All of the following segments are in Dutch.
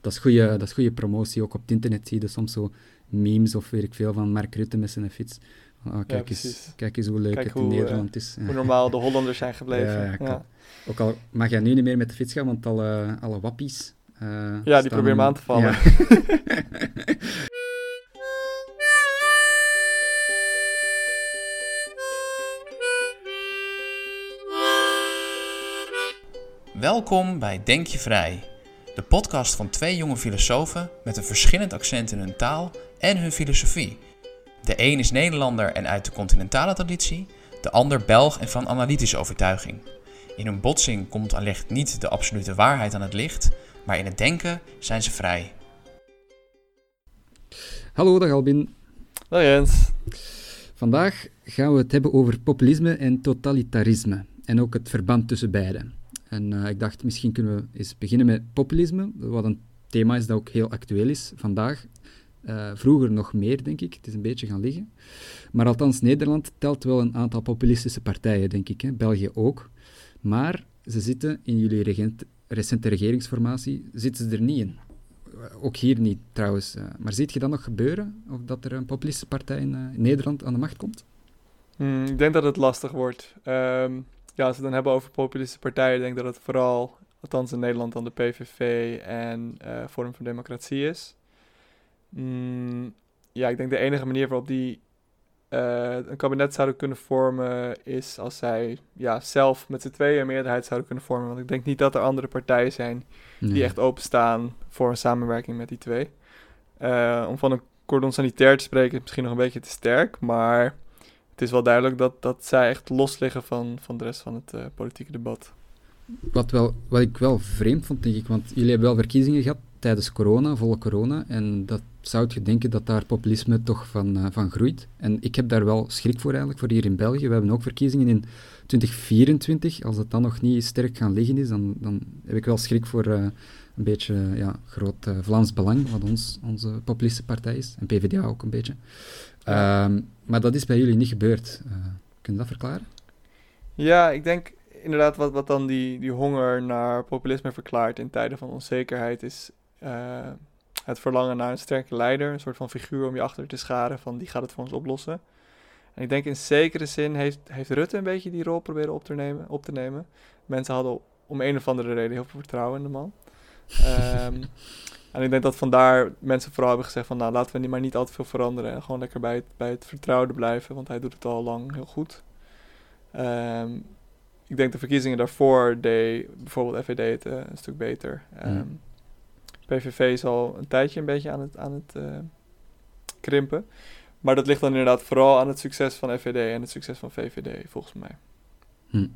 dat is goede, dat is goede promotie. Ook op het internet zie je soms zo memes of weet ik veel van Mark Rutte met zijn fiets. Ah, kijk, eens, kijk eens hoe leuk het in Nederland is. Hoe normaal de Hollanders zijn gebleven. Ja, Ook al mag jij nu niet meer met de fiets gaan, want alle, alle wappies... Uh, ja, die proberen me aan te vallen. Welkom bij Denk je Vrij, de podcast van twee jonge filosofen met een verschillend accent in hun taal en hun filosofie. De een is Nederlander en uit de continentale traditie, de ander Belg en van analytische overtuiging. In hun botsing komt allicht niet de absolute waarheid aan het licht, maar in het denken zijn ze vrij. Hallo, dag Albin. Dag Jens. Vandaag gaan we het hebben over populisme en totalitarisme en ook het verband tussen beiden. En uh, ik dacht, misschien kunnen we eens beginnen met populisme, wat een thema is dat ook heel actueel is vandaag. Uh, vroeger nog meer, denk ik. Het is een beetje gaan liggen. Maar althans, Nederland telt wel een aantal populistische partijen, denk ik. Hè. België ook. Maar ze zitten in jullie recente regeringsformatie, zitten ze er niet in. Ook hier niet, trouwens. Maar ziet je dat nog gebeuren? Of dat er een populistische partij in, in Nederland aan de macht komt? Hmm, ik denk dat het lastig wordt. Um, ja, als we het dan hebben over populistische partijen, denk ik dat het vooral, althans in Nederland, dan de PVV en uh, Forum voor Democratie is. Mm, ja, ik denk de enige manier waarop die uh, een kabinet zouden kunnen vormen is als zij ja, zelf met z'n tweeën een meerderheid zouden kunnen vormen. Want ik denk niet dat er andere partijen zijn die echt openstaan voor een samenwerking met die twee. Uh, om van een cordon sanitair te spreken is misschien nog een beetje te sterk, maar het is wel duidelijk dat, dat zij echt los liggen van, van de rest van het uh, politieke debat. Wat, wel, wat ik wel vreemd vond, denk ik, want jullie hebben wel verkiezingen gehad tijdens corona, volle corona, en dat zou je denken dat daar populisme toch van, uh, van groeit. En ik heb daar wel schrik voor eigenlijk, voor hier in België. We hebben ook verkiezingen in 2024. Als het dan nog niet sterk gaan liggen is, dan, dan heb ik wel schrik voor uh, een beetje ja, groot Vlaams Belang, wat ons, onze populistische partij is, en PvdA ook een beetje. Um, maar dat is bij jullie niet gebeurd. Uh, kun je dat verklaren? Ja, ik denk inderdaad wat, wat dan die, die honger naar populisme verklaart in tijden van onzekerheid is uh, het verlangen naar een sterke leider, een soort van figuur om je achter te scharen van die gaat het voor ons oplossen. En ik denk in zekere zin heeft, heeft Rutte een beetje die rol proberen op te nemen. Op te nemen. Mensen hadden om een of andere reden heel veel vertrouwen in de man. Um, En ik denk dat vandaar mensen vooral hebben gezegd van nou laten we niet, maar niet al te veel veranderen en gewoon lekker bij het, bij het vertrouwde blijven, want hij doet het al lang heel goed. Um, ik denk de verkiezingen daarvoor deed bijvoorbeeld FVD het uh, een stuk beter. Um, PVV is al een tijdje een beetje aan het, aan het uh, krimpen. Maar dat ligt dan inderdaad vooral aan het succes van FVD en het succes van VVD, volgens mij. Hm.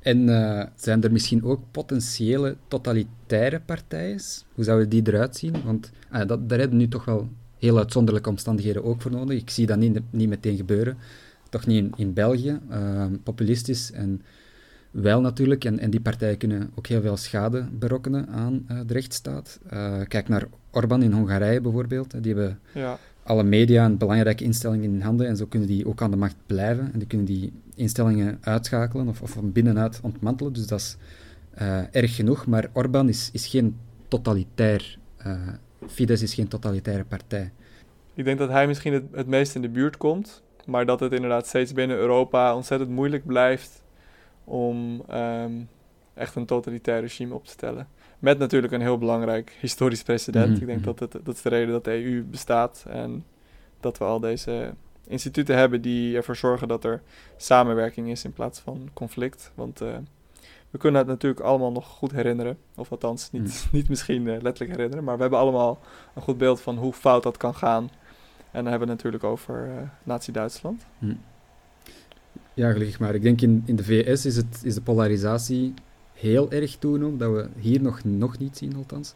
En uh, zijn er misschien ook potentiële totalitaire partijen? Hoe zouden die eruit zien? Want uh, dat, daar hebben we nu toch wel heel uitzonderlijke omstandigheden ook voor nodig. Ik zie dat niet, niet meteen gebeuren. Toch niet in, in België. Uh, populistisch en wel natuurlijk. En, en die partijen kunnen ook heel veel schade berokkenen aan de rechtsstaat. kijk naar Orbán in Hongarije bijvoorbeeld. Die hebben ja alle media en belangrijke instellingen in handen en zo kunnen die ook aan de macht blijven en die kunnen die instellingen uitschakelen of, of van binnenuit ontmantelen. Dus dat is uh, erg genoeg, maar Orbán is, is geen totalitair, uh, Fidesz is geen totalitaire partij. Ik denk dat hij misschien het, het meest in de buurt komt, maar dat het inderdaad steeds binnen Europa ontzettend moeilijk blijft om um, echt een totalitair regime op te stellen. Met natuurlijk een heel belangrijk historisch precedent. Mhm, Ik denk mhm. dat het, dat is de reden dat de EU bestaat. En dat we al deze instituten hebben die ervoor zorgen dat er samenwerking is in plaats van conflict. Want uh, we kunnen het natuurlijk allemaal nog goed herinneren. Of althans, niet, mhm. niet misschien uh, letterlijk herinneren. Maar we hebben allemaal een goed beeld van hoe fout dat kan gaan. En dan hebben we het natuurlijk over uh, Nazi-Duitsland. Ja, gelukkig maar. Ik denk in, in de VS is, het, is de polarisatie heel erg toenoemt, dat we hier nog, nog niet zien althans.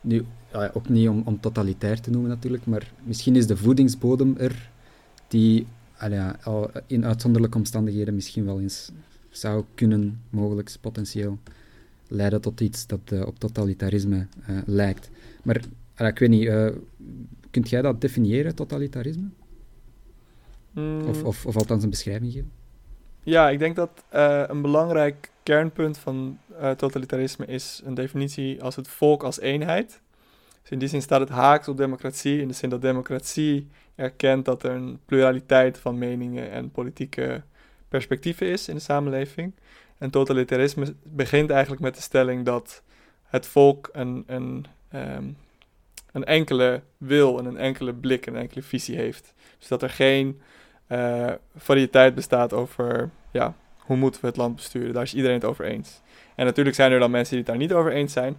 Nu, ja, ook niet om, om totalitair te noemen natuurlijk, maar misschien is de voedingsbodem er die ja, in uitzonderlijke omstandigheden misschien wel eens zou kunnen, mogelijk potentieel, leiden tot iets dat uh, op totalitarisme uh, lijkt. Maar ik weet niet, uh, kunt jij dat definiëren, totalitarisme? Mm. Of, of, of althans een beschrijving geven? Ja, ik denk dat een belangrijk kernpunt van uh, totalitarisme is een definitie als het volk als eenheid. Dus in die zin staat het haaks op democratie, in de zin dat democratie erkent dat er een pluraliteit van meningen en politieke perspectieven is in de samenleving. En totalitarisme begint eigenlijk met de stelling dat het volk een, een, ehm, een enkele wil en een enkele blik en een enkele visie heeft. Dus dat er geen uh, variëteit bestaat over ja, hoe moeten we het land besturen. Daar is iedereen het over eens. En natuurlijk zijn er dan mensen die het daar niet over eens zijn.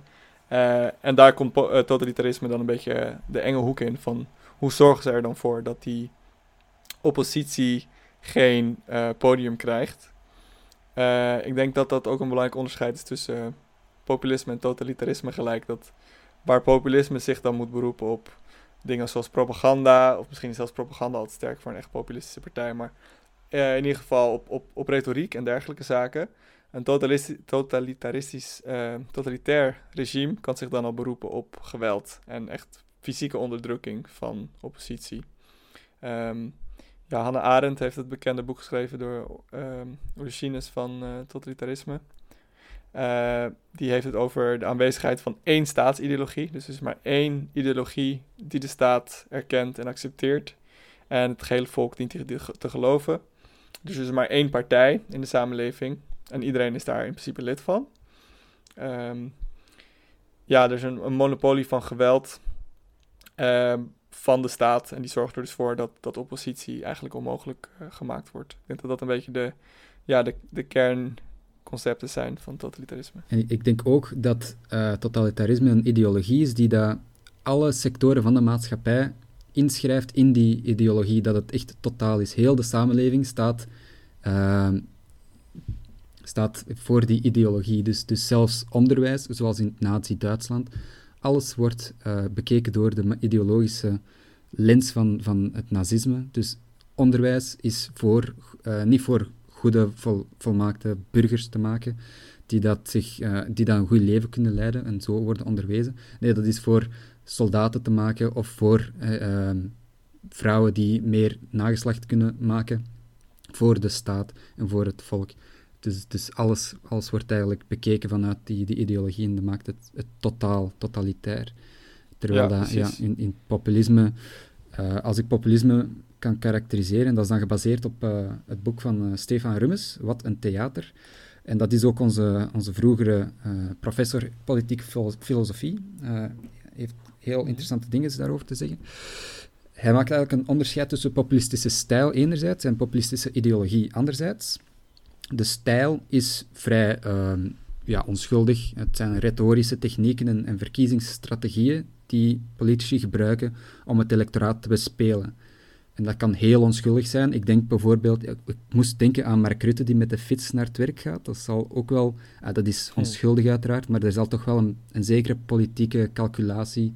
Uh, en daar komt uh, totalitarisme dan een beetje de enge hoek in. Van hoe zorgen ze er dan voor dat die oppositie geen podium krijgt. ik denk dat dat ook een belangrijk onderscheid is tussen populisme en totalitarisme gelijk. Dat waar populisme zich dan moet beroepen op dingen zoals propaganda, of misschien zelfs propaganda altijd sterk voor een echt populistische partij, maar uh, in ieder geval op, op, op retoriek en dergelijke zaken. Een totalitaristisch, uh, totalitair regime kan zich dan al beroepen op geweld en echt fysieke onderdrukking van oppositie. Um, ja, Hannah Arendt heeft het bekende boek geschreven door um, Origines van uh, totalitarisme. Die heeft het over de aanwezigheid van één staatsideologie. Dus er is maar één ideologie die de staat erkent en accepteert. En het gehele volk dient die te geloven. Dus er is maar één partij in de samenleving. En iedereen is daar in principe lid van. Um, ja, er is een, monopolie van geweld um, van de staat. En die zorgt er dus voor dat, dat oppositie eigenlijk onmogelijk uh, gemaakt wordt. Ik denk dat dat een beetje de, ja, de, de kern concepten zijn van totalitarisme. En ik denk ook dat uh, totalitarisme een ideologie is die dat alle sectoren van de maatschappij inschrijft in die ideologie, dat het echt totaal is. Heel de samenleving staat, uh, staat voor die ideologie. Dus, dus zelfs onderwijs, zoals in Nazi-Duitsland, alles wordt uh, bekeken door de ideologische lens van, van het nazisme. Dus onderwijs is voor, uh, niet voor goede, vol, volmaakte burgers te maken, die, dat zich, uh, die dat een goed leven kunnen leiden en zo worden onderwezen. Nee, dat is voor soldaten te maken of voor uh, vrouwen die meer nageslacht kunnen maken voor de staat en voor het volk. Dus, dus alles, alles wordt eigenlijk bekeken vanuit die, die ideologie en dat maakt het, het totaal, totalitair. Terwijl ja, dat, ja, in, in populisme, uh, als ik populisme kan karakteriseren. Dat is dan gebaseerd op uh, het boek van Stefan Rummes, Wat een theater. En dat is ook onze, onze vroegere professor politieke filosofie. heeft heel interessante dingen daarover te zeggen. Hij maakt eigenlijk een onderscheid tussen populistische stijl enerzijds en populistische ideologie anderzijds. De stijl is vrij ehm, ja, onschuldig. Het zijn retorische technieken en, en verkiezingsstrategieën die politici gebruiken om het electoraat te bespelen. En dat kan heel onschuldig zijn. Ik denk bijvoorbeeld, ik moest denken aan Mark Rutte die met de fiets naar het werk gaat. Dat zal ook wel, ah, dat is onschuldig uiteraard, maar er zal toch wel een, een zekere politieke calculatie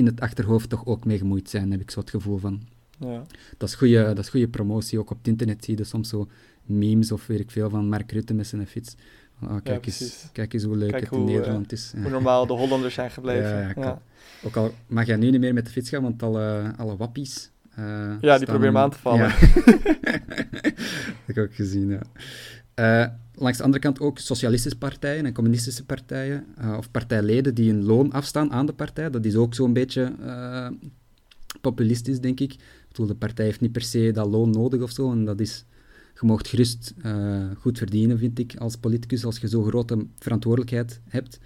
in het achterhoofd toch ook mee gemoeid zijn, heb ik zo het gevoel van. Ja. Dat, is goede, dat is goede promotie. Ook op het internet zie je soms zo memes of weet ik veel van Mark Rutte met zijn fiets. Oh, kijk, ja, eens, kijk eens hoe leuk het in Nederland is. Hoe normaal de Hollanders zijn gebleven. Ja, Ook al mag jij nu niet meer met de fiets gaan, want alle, alle wappies uh, ja, die proberen me aan te vallen. Ja. heb ik ook gezien, ja. Uh, langs de andere kant ook socialistische partijen en communistische partijen, uh, of partijleden die een loon afstaan aan de partij. Dat is ook zo'n beetje populistisch, denk ik. Ik de partij heeft niet per se dat loon nodig of zo, en dat is... Je mag gerust goed verdienen, vind ik, als politicus, als je zo'n grote verantwoordelijkheid hebt.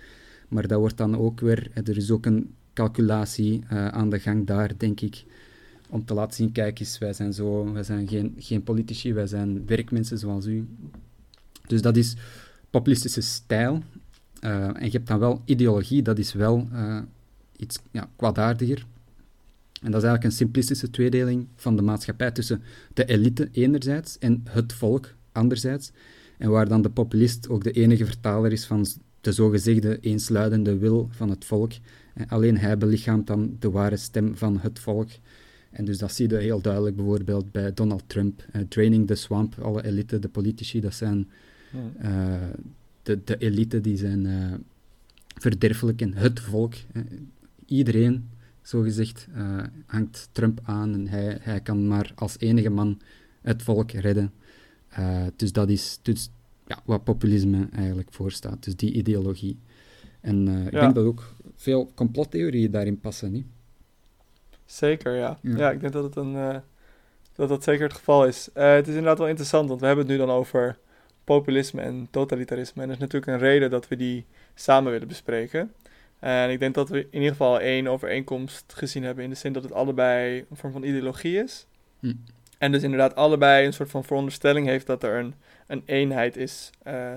Maar dat wordt dan ook weer... Er is ook een calculatie aan de gang daar, denk ik om te laten zien, kijk eens, wij zijn zo, wij zijn geen, geen politici, wij zijn werkmensen zoals u. Dus dat is populistische stijl. Uh, en je hebt dan wel ideologie, dat is wel uh, iets ja, kwaadaardiger. En dat is eigenlijk een simplistische tweedeling van de maatschappij tussen de elite enerzijds en het volk anderzijds. En waar dan de populist ook de enige vertaler is van de zogezegde eensluidende wil van het volk. En alleen hij belichaamt dan de ware stem van het volk. En dus dat zie je heel duidelijk bijvoorbeeld bij Donald Trump. Uh, Draining the Swamp, alle elite, de politici, dat zijn uh, de, de elite, die zijn uh, verderfelijk en het volk. iedereen, zogezegd, hangt Trump aan en hij, hij kan maar als enige man het volk redden. dus dat is dus, ja, wat populisme eigenlijk voorstaat, dus die ideologie. En ik denk dat ook veel complottheorieën daarin passen, niet? Zeker, ja. Ja. ja. ik denk dat het een, eh, dat dat zeker het geval is. Eh, het is inderdaad wel interessant, want we hebben het nu dan over populisme en totalitarisme. En er is natuurlijk een reden dat we die samen willen bespreken. En ik denk dat we in ieder geval één overeenkomst gezien hebben in de zin dat het allebei een vorm van ideologie is. Hm. En dus inderdaad allebei een soort van veronderstelling heeft dat er een, een eenheid is eh,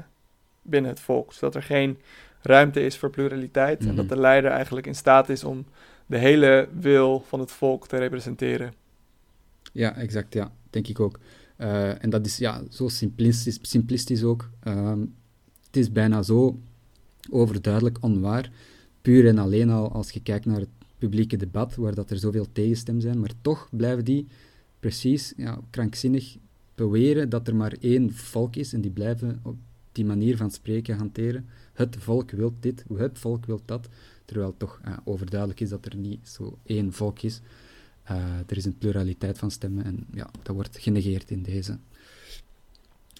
binnen het volk. Zodat er geen ruimte is voor pluraliteit en Mhm. dat de leider eigenlijk in staat is om de hele wil van het volk te representeren. Ja, exact, ja. Denk ik ook. Eh, en dat is ja, zo simplistisch, simplistisch ook. Ehm, het is bijna zo overduidelijk onwaar. Puur en alleen al als je kijkt naar het publieke debat, waar dat er zoveel tegenstem zijn, maar toch blijven die precies ja, krankzinnig beweren dat er maar één volk is en die blijven op die manier van spreken hanteren. Het volk wil dit, het volk wil dat, terwijl toch overduidelijk is dat er niet zo één volk is. Uh, er is een pluraliteit van stemmen en ja, dat wordt genegeerd in deze.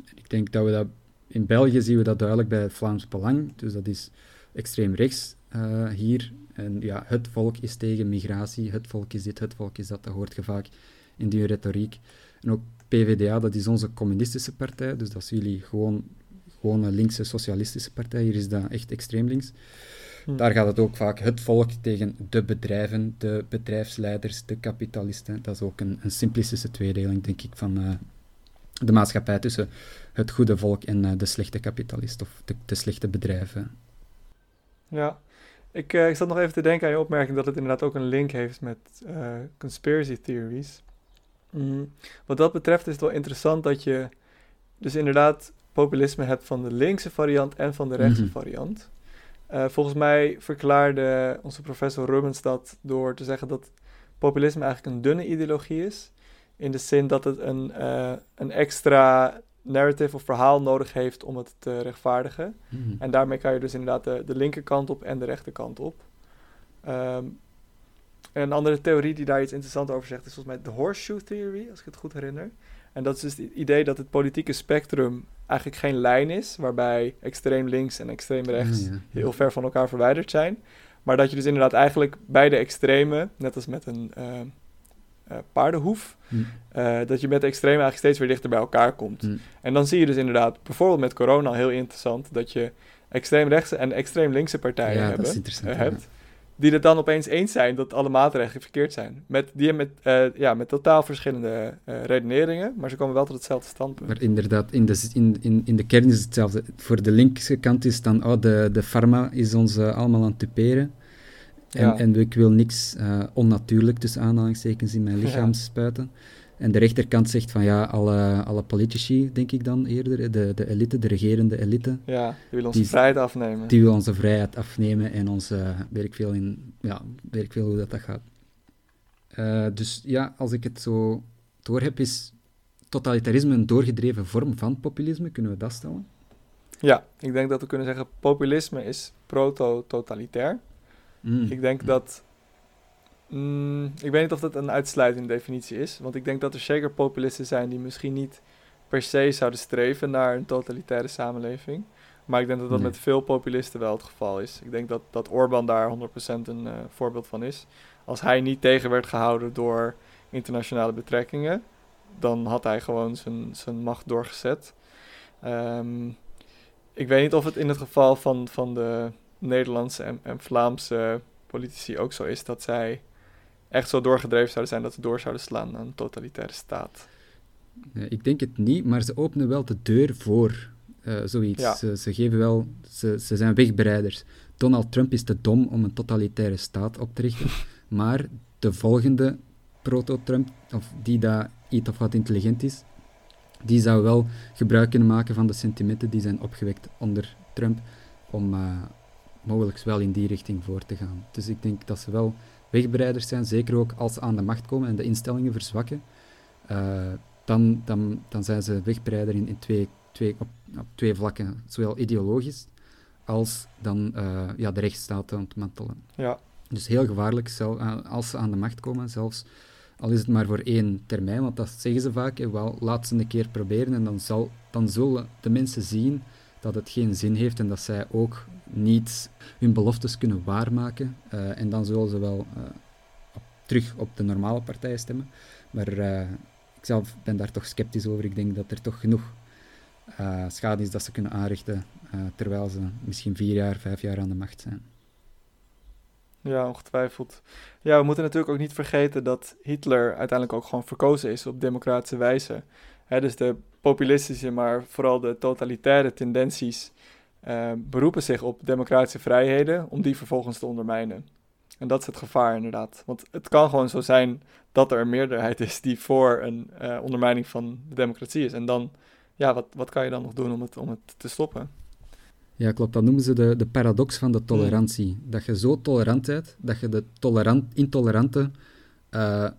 En ik denk dat we dat in België zien we dat duidelijk bij Vlaams Belang, dus dat is extreem rechts uh, hier. En ja, het volk is tegen migratie, het volk is dit, het volk is dat, dat hoort je vaak in die retoriek. En ook PVDA, dat is onze communistische partij, dus dat is jullie gewoon, gewoon een linkse socialistische partij, hier is dat echt extreem links. Hm. Daar gaat het ook vaak het volk tegen de bedrijven, de bedrijfsleiders, de kapitalisten. Dat is ook een, een simplistische tweedeling, denk ik, van uh, de maatschappij tussen het goede volk en uh, de slechte kapitalist of de, de slechte bedrijven. Ja, ik, uh, ik zat nog even te denken aan je opmerking dat het inderdaad ook een link heeft met conspiracy theories. Mm. Wat dat betreft is het wel interessant dat je dus inderdaad populisme hebt van de linkse variant en van de rechtse Mhm. variant. Uh, volgens mij verklaarde onze professor Rubens dat door te zeggen dat populisme eigenlijk een dunne ideologie is. In de zin dat het een, uh, een extra narrative of verhaal nodig heeft om het te rechtvaardigen. Mhm. En daarmee kan je dus inderdaad de, de linkerkant op en de rechterkant op. Um, een andere theorie die daar iets interessants over zegt is volgens mij de horseshoe theory, als ik het goed herinner. En dat is dus het idee dat het politieke spectrum eigenlijk geen lijn is, waarbij extreem links en extreem rechts ja. heel ver van elkaar verwijderd zijn. Maar dat je dus inderdaad eigenlijk bij de extreme, net als met een uh, uh, paardenhoef, Hm. uh, dat je met de extreme eigenlijk steeds weer dichter bij elkaar komt. Hm. En dan zie je dus inderdaad, bijvoorbeeld met corona heel interessant, dat je extreem rechtse en extreem linkse partijen Ja, dat hebben, is interessant, eh, hebt, die het dan opeens eens zijn dat alle maatregelen verkeerd zijn. Met, die met, uh, ja, met totaal verschillende uh, redeneringen, maar ze komen wel tot hetzelfde standpunt. Maar inderdaad, in de, in, in, in de kern is hetzelfde. Voor de linkse kant is dan, oh, de, de pharma is ons uh, allemaal aan het tuperen. En, Ja. en ik wil niks onnatuurlijk tussen aanhalingstekens in mijn lichaam Ja. spuiten. En de rechterkant zegt van ja, alle, alle politici, denk ik dan eerder, de, de elite, de regerende elite, Ja, die willen onze Die- vrijheid afnemen. die wil onze vrijheid afnemen en ons, eh weet ik veel, in, ja, weet ik veel hoe dat, dat gaat. Eh, dus ja, als ik het zo door heb, is totalitarisme een doorgedreven vorm van populisme, kunnen we dat stellen? Ja, ik denk dat we kunnen zeggen, populisme is proto-totalitair. Mm. Ik denk dat. Mm, ik weet niet of dat een uitsluitende definitie is. Want ik denk dat er zeker populisten zijn die misschien niet per se zouden streven naar een totalitaire samenleving. Maar ik denk dat dat Nee. met veel populisten wel het geval is. Ik denk dat, dat Orbán daar 100% een eh, voorbeeld van is. Als hij niet tegen werd gehouden door internationale betrekkingen, dan had hij gewoon zijn, zijn macht doorgezet. Ehm, ik weet niet of het in het geval van, van de Nederlandse en, en Vlaamse politici ook zo is dat zij echt zo doorgedreven zouden zijn dat ze door zouden slaan aan een totalitaire staat. Ik denk het niet, maar ze openen wel de deur voor eh, zoiets. Ja. Ze, ze geven wel, ze, ze zijn wegbereiders. Donald Trump is te dom om een totalitaire staat op te richten, maar de volgende proto-Trump, of die daar iets of wat intelligent is, die zou wel gebruik kunnen maken van de sentimenten die zijn opgewekt onder Trump, om eh, mogelijk wel in die richting voor te gaan. Dus ik denk dat ze wel wegbereiders zijn, zeker ook als ze aan de macht komen en de instellingen verzwakken. eh, dan, dan, dan zijn ze wegbereider in, in twee, twee, op, op twee vlakken, zowel ideologisch als dan eh, ja, de rechtsstaat te ontmantelen. Ja, Dus heel gevaarlijk eh, als ze aan de macht komen, zelfs al is het maar voor één termijn, want dat zeggen ze vaak, wel, laat ze een keer proberen en dan, zal, dan zullen de mensen zien dat het geen zin heeft en dat zij ook niet hun beloftes kunnen waarmaken. en dan zullen ze wel op, terug op de normale partijen stemmen. Maar ik zelf ben daar toch sceptisch over. Ik denk dat er toch genoeg schade is dat ze kunnen aanrichten, terwijl ze misschien vier jaar, vijf jaar aan de macht zijn. Ja, ongetwijfeld. Ja, we moeten natuurlijk ook niet vergeten dat Hitler uiteindelijk ook gewoon verkozen is op democratische wijze. dus de populistische, maar vooral de totalitaire tendenties uh, beroepen zich op democratische vrijheden om die vervolgens te ondermijnen. En dat is het gevaar inderdaad. Want het kan gewoon zo zijn dat er een meerderheid is die voor een uh, ondermijning van de democratie is. En dan, ja, wat, wat kan je dan nog doen om het, om het te stoppen? Ja, klopt. Dat noemen ze de, de paradox van de tolerantie. Dat je zo tolerant bent, dat je de tolerant, intolerante uh,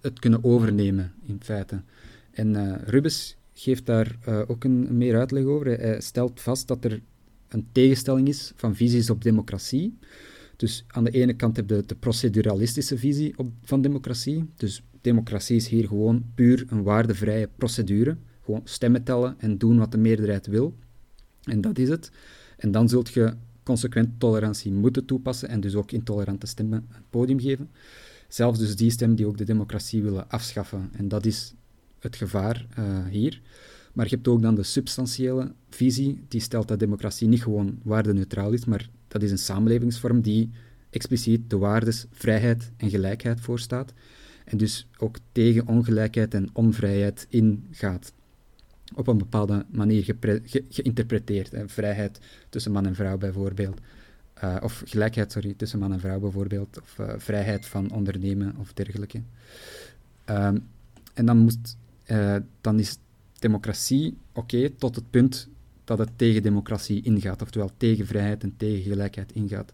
het kunnen overnemen, in feite. En uh, Rubens geeft daar uh, ook een, meer uitleg over. Hij stelt vast dat er een tegenstelling is van visies op democratie. Dus aan de ene kant heb je de proceduralistische visie op, van democratie. Dus democratie is hier gewoon puur een waardevrije procedure. Gewoon stemmen tellen en doen wat de meerderheid wil. En dat is het. En dan zult je consequent tolerantie moeten toepassen en dus ook intolerante stemmen een podium geven. Zelfs dus die stem die ook de democratie willen afschaffen. En dat is het gevaar uh, hier. Maar je hebt ook dan de substantiële visie, die stelt dat democratie niet gewoon waardeneutraal is, maar dat is een samenlevingsvorm die expliciet de waardes vrijheid en gelijkheid voorstaat. En dus ook tegen ongelijkheid en onvrijheid ingaat op een bepaalde manier geïnterpreteerd. Vrijheid tussen man en vrouw bijvoorbeeld. Uh, of gelijkheid, sorry, tussen man en vrouw bijvoorbeeld. Of uh, vrijheid van ondernemen of dergelijke. Um, en dan, moest, uh, dan is democratie oké tot het punt dat het tegen democratie ingaat. Oftewel tegen vrijheid en tegen gelijkheid ingaat.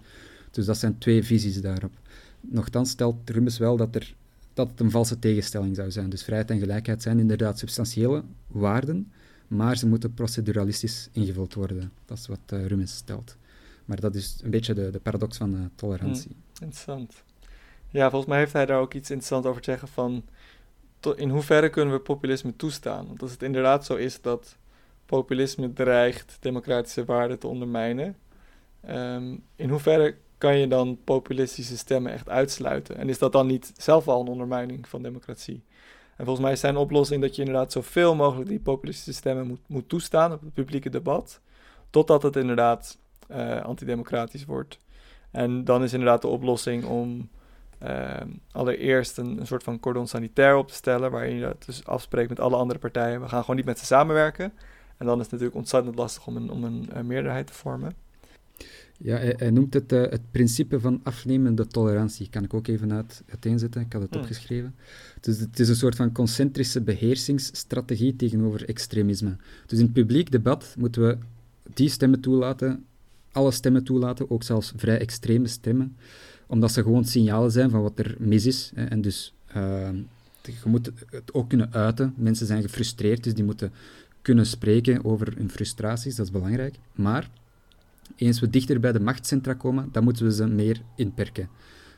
Dus dat zijn twee visies daarop. Nochtans stelt Rummels wel dat er dat het een valse tegenstelling zou zijn. Dus vrijheid en gelijkheid zijn inderdaad substantiële waarden, maar ze moeten proceduralistisch ingevuld worden. Dat is wat uh, stelt. Maar dat is een beetje de, de paradox van uh, tolerantie. Hmm, interessant. Ja, volgens mij heeft hij daar ook iets interessants over te zeggen van in hoeverre kunnen we populisme toestaan? Want als het inderdaad zo is dat populisme dreigt democratische waarden te ondermijnen, um, in hoeverre kan je dan populistische stemmen echt uitsluiten? En is dat dan niet zelf al een ondermijning van democratie? En volgens mij is zijn oplossing dat je inderdaad zoveel mogelijk die populistische stemmen moet, moet toestaan op het publieke debat, totdat het inderdaad uh, antidemocratisch wordt. En dan is inderdaad de oplossing om uh, allereerst een, een, soort van cordon sanitair op te stellen, waarin je dus afspreekt met alle andere partijen. We gaan gewoon niet met ze samenwerken. En dan is het natuurlijk ontzettend lastig om een, om een, een meerderheid te vormen. Ja, hij, noemt het uh, het principe van afnemende tolerantie. Kan ik ook even uit, uiteenzetten, ik had het hmm. opgeschreven. Dus het is een soort van concentrische beheersingsstrategie tegenover extremisme. Dus in het publiek debat moeten we die stemmen toelaten, alle stemmen toelaten, ook zelfs vrij extreme stemmen, omdat ze gewoon signalen zijn van wat er mis is. Hè, en dus uh, je moet het ook kunnen uiten. Mensen zijn gefrustreerd, dus die moeten kunnen spreken over hun frustraties, dat is belangrijk. Maar eens we dichter bij de machtscentra komen, dan moeten we ze meer inperken.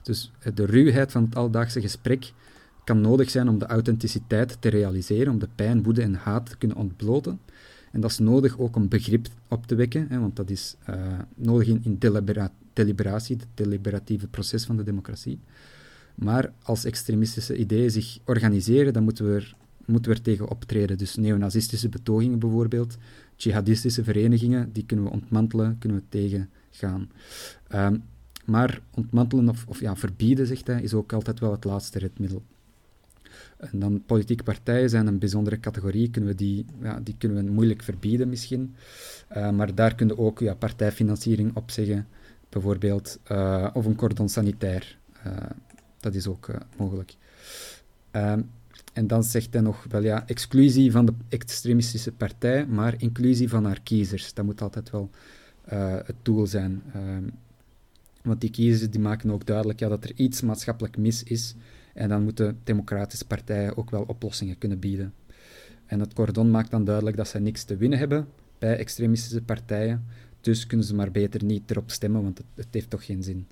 Dus de ruwheid van het alledaagse gesprek kan nodig zijn om de authenticiteit te realiseren, om de pijn, woede en haat te kunnen ontbloten. En dat is nodig ook om begrip op te wekken, hè, want dat is uh, nodig in, in deliberatie, het deliberatieve proces van de democratie. Maar als extremistische ideeën zich organiseren, dan moeten we er, moeten we er tegen optreden. Dus neonazistische betogingen bijvoorbeeld, jihadistische verenigingen, die kunnen we ontmantelen, kunnen we tegengaan. Um, maar ontmantelen of, of ja, verbieden, zegt hij, is ook altijd wel het laatste redmiddel. En dan politieke partijen zijn een bijzondere categorie, kunnen we die, ja, die kunnen we moeilijk verbieden misschien. Uh, maar daar kunnen ook ja, partijfinanciering op zeggen, bijvoorbeeld, uh, of een cordon sanitair. Uh, dat is ook mogelijk. Um, en dan zegt hij nog wel ja, exclusie van de extremistische partij, maar inclusie van haar kiezers. Dat moet altijd wel het doel zijn. Uh, want die kiezers die maken ook duidelijk ja, dat er iets maatschappelijk mis is. En dan moeten democratische partijen ook wel oplossingen kunnen bieden. En het cordon maakt dan duidelijk dat ze niks te winnen hebben bij extremistische partijen. Dus kunnen ze maar beter niet erop stemmen, want het, heeft toch geen zin.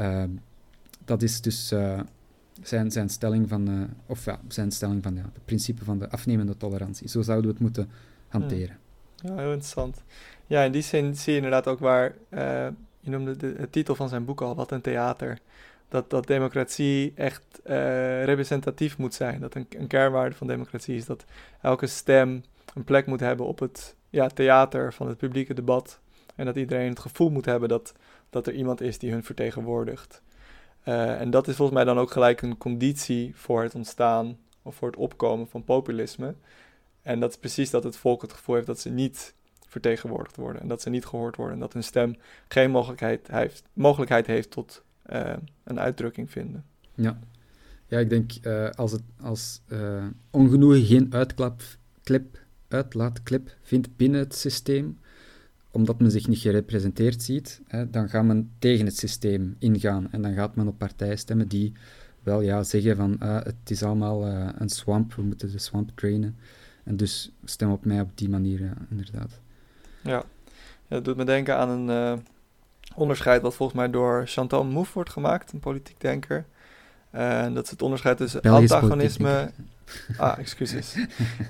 Uh, dat is dus uh, zijn, zijn stelling van, of ja, zijn stelling van ja, het principe van de afnemende tolerantie. Zo zouden we het moeten hanteren. Ja, heel interessant. Ja, in die zin zie je inderdaad ook waar, uh, je noemde de, titel van zijn boek al, Wat een theater. Dat, dat democratie echt uh, representatief moet zijn. Dat een, een kernwaarde van democratie is dat elke stem een plek moet hebben op het ja, theater van het publieke debat. En dat iedereen het gevoel moet hebben dat, dat er iemand is die hun vertegenwoordigt. Uh, en dat is volgens mij dan ook gelijk een conditie voor het ontstaan of voor het opkomen van populisme. En dat is precies dat het volk het gevoel heeft dat ze niet vertegenwoordigd worden. En dat ze niet gehoord worden. En dat hun stem geen mogelijkheid heeft, mogelijkheid heeft tot uh, een uitdrukking vinden. Ja, ja ik denk uh, als, het, als ongenoegen geen uitklap, clip, vindt binnen het systeem, omdat men zich niet gerepresenteerd ziet, hè, dan gaat men tegen het systeem ingaan. En dan gaat men op partijen stemmen die wel ja, zeggen van uh, het is allemaal uh, een swamp, we moeten de swamp trainen. En dus stem op mij op die manier, ja, inderdaad. Ja. ja, dat doet me denken aan een uh, onderscheid wat volgens mij door Chantal Mouffe wordt gemaakt, een politiek denker. En dat is het onderscheid tussen Belgisch antagonisme... Ah, excuses.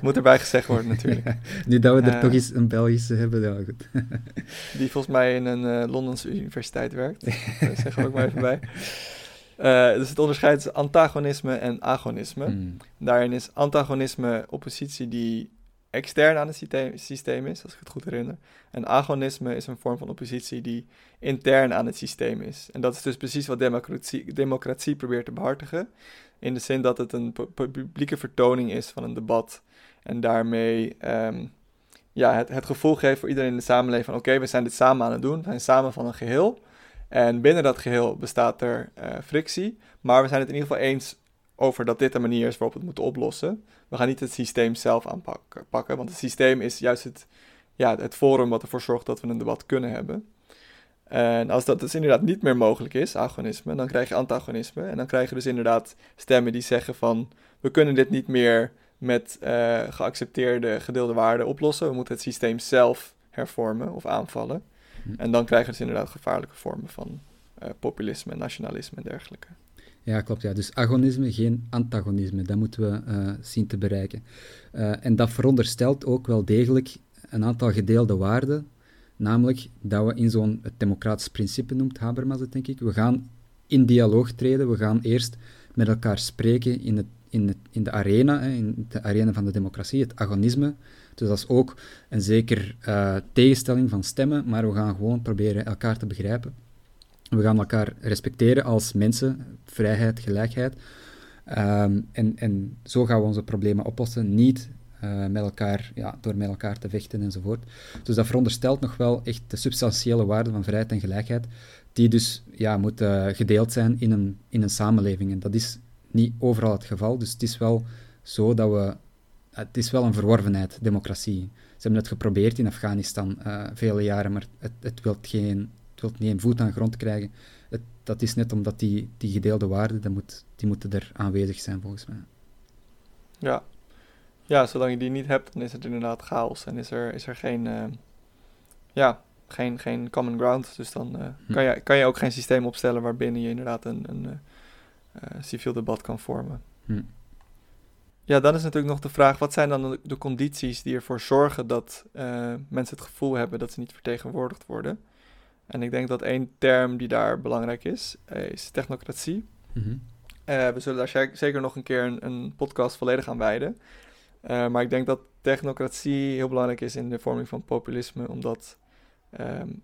Moet erbij gezegd worden natuurlijk. Ja, nu dat we er toch eens een Belgische hebben, ja goed. die volgens mij in een Londense universiteit werkt. Daar zeggen we ook maar even bij. Uh, dus het onderscheid is antagonisme en agonisme. Mm. Daarin is antagonisme oppositie die extern aan het systeem, systeem, is, als ik het goed herinner. En agonisme is een vorm van oppositie die intern aan het systeem is. En dat is dus precies wat democratie, democratie probeert te behartigen. In de zin dat het een publieke vertoning is van een debat. En daarmee um, ja, het, het gevoel geeft voor iedereen in de samenleving van... oké, we zijn dit samen aan het doen, we zijn samen van een geheel... En binnen dat geheel bestaat er uh, frictie, maar we zijn het in ieder geval eens over dat dit de manier is waarop we het moeten oplossen. We gaan niet het systeem zelf aanpakken, pakken, want het systeem is juist het, ja, het forum wat ervoor zorgt dat we een debat kunnen hebben. En als dat dus inderdaad niet meer mogelijk is, agonisme, dan krijg je antagonisme. En dan krijg je dus inderdaad stemmen die zeggen van, we kunnen dit niet meer met uh, geaccepteerde gedeelde waarden oplossen. We moeten het systeem zelf hervormen of aanvallen. Hm. En dan krijgen we dus inderdaad gevaarlijke vormen van uh, populisme, nationalisme en dergelijke. Ja, klopt. Ja. Dus agonisme, geen antagonisme. Dat moeten we uh, zien te bereiken. En dat veronderstelt ook wel degelijk een aantal gedeelde waarden. Namelijk dat we in zo'n democratisch principe noemt Habermas het, denk ik. We gaan in dialoog treden. We gaan eerst met elkaar spreken in, het, in, in de arena, in de arena van de democratie, het agonisme. Dus dat is ook een zeker uh, tegenstelling van stemmen, maar we gaan gewoon proberen elkaar te begrijpen. We gaan elkaar respecteren als mensen, vrijheid, gelijkheid. Um, en, en zo gaan we onze problemen oplossen, niet uh, met elkaar, ja, door met elkaar te vechten enzovoort. Dus dat veronderstelt nog wel echt de substantiële waarde van vrijheid en gelijkheid, die dus ja, moet uh, gedeeld zijn in een, in een samenleving. En dat is niet overal het geval, dus het is wel zo dat we het is wel een verworvenheid, democratie. Ze hebben het geprobeerd in Afghanistan uh, vele jaren, maar het, het wil geen, wilt niet een voet aan grond krijgen. Het, dat is net omdat die, die gedeelde waarden, moet, die moeten er aanwezig zijn, volgens mij. Ja. Ja, zolang je die niet hebt, dan is het inderdaad chaos en is er, is er geen, uh, ja, geen, geen common ground. Dus dan uh, hm. kan, je, kan je ook geen systeem opstellen waarbinnen je inderdaad een, een civiel debat kan vormen. Hm. Ja, dan is natuurlijk nog de vraag: wat zijn dan de, condities die ervoor zorgen dat mensen het gevoel hebben dat ze niet vertegenwoordigd worden? En ik denk dat één term die daar belangrijk is, is technocratie. Mm -hmm. uh, we zullen daar zeker nog een keer een, een podcast volledig aan wijden. Maar ik denk dat technocratie heel belangrijk is in de vorming van populisme, omdat um,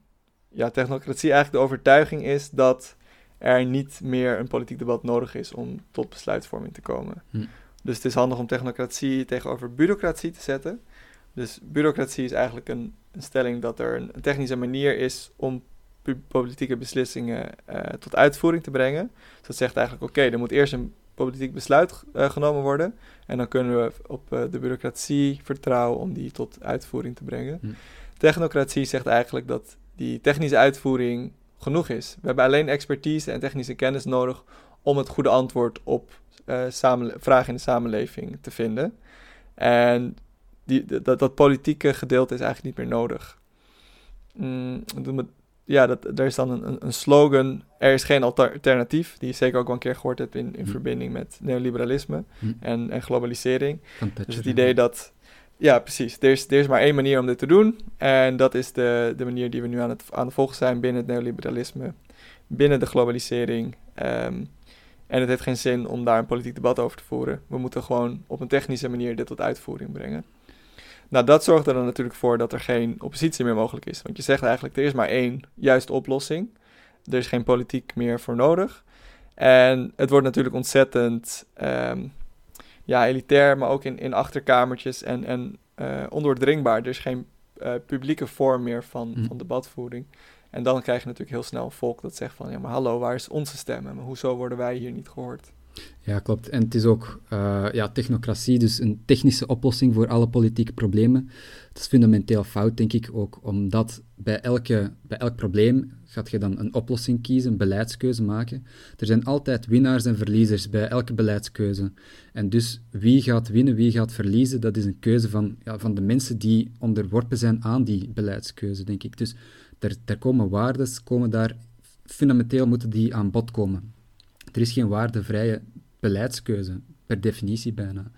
ja, technocratie eigenlijk de overtuiging is dat er niet meer een politiek debat nodig is om tot besluitvorming te komen. Mm. Dus het is handig om technocratie tegenover bureaucratie te zetten. Dus bureaucratie is eigenlijk een, een stelling dat er een, technische manier is om politieke beslissingen uh, tot uitvoering te brengen. Dus dat zegt eigenlijk, oké, okay, er moet eerst een politiek besluit uh, genomen worden. En dan kunnen we op uh, de bureaucratie vertrouwen om die tot uitvoering te brengen. Hm. Technocratie zegt eigenlijk dat die technische uitvoering genoeg is. We hebben alleen expertise en technische kennis nodig om het goede antwoord op uh, vragen in de samenleving te vinden. En die, dat, dat politieke gedeelte is eigenlijk niet meer nodig. Mm, ja, dat, er is dan een, een slogan, er is geen alternatief, die je zeker ook wel een keer gehoord hebt in, in hm. verbinding met neoliberalisme hm. en, en globalisering. dus het idee dat Ja, precies. Er is, er is maar één manier om dit te doen. En dat is de, de manier die we nu aan het, aan het volgen zijn binnen het neoliberalisme, binnen de globalisering. Ehm, en het heeft geen zin om daar een politiek debat over te voeren. We moeten gewoon op een technische manier dit tot uitvoering brengen. Nou, dat zorgt er dan natuurlijk voor dat er geen oppositie meer mogelijk is. Want je zegt eigenlijk, er is maar één juiste oplossing. Er is geen politiek meer voor nodig. En het wordt natuurlijk ontzettend ehm, ja, elitair, maar ook in, in achterkamertjes en, en uh, ondoordringbaar. Er is geen uh, publieke vorm meer van, mm. van debatvoering. En dan krijg je natuurlijk heel snel een volk dat zegt van... ja, maar hallo, waar is onze stem? En hoezo worden wij hier niet gehoord? Ja, klopt. En het is ook uh, ja, technocratie, dus een technische oplossing voor alle politieke problemen. Dat is fundamenteel fout, denk ik, ook omdat bij, elke, bij elk probleem gaat je dan een oplossing kiezen, een beleidskeuze maken. Er zijn altijd winnaars en verliezers bij elke beleidskeuze. En dus wie gaat winnen, wie gaat verliezen, dat is een keuze van, ja, van de mensen die onderworpen zijn aan die beleidskeuze, denk ik. Dus er, er komen waardes, komen daar, fundamenteel moeten die aan bod komen. Er is geen waardevrije beleidskeuze, per definitie bijna.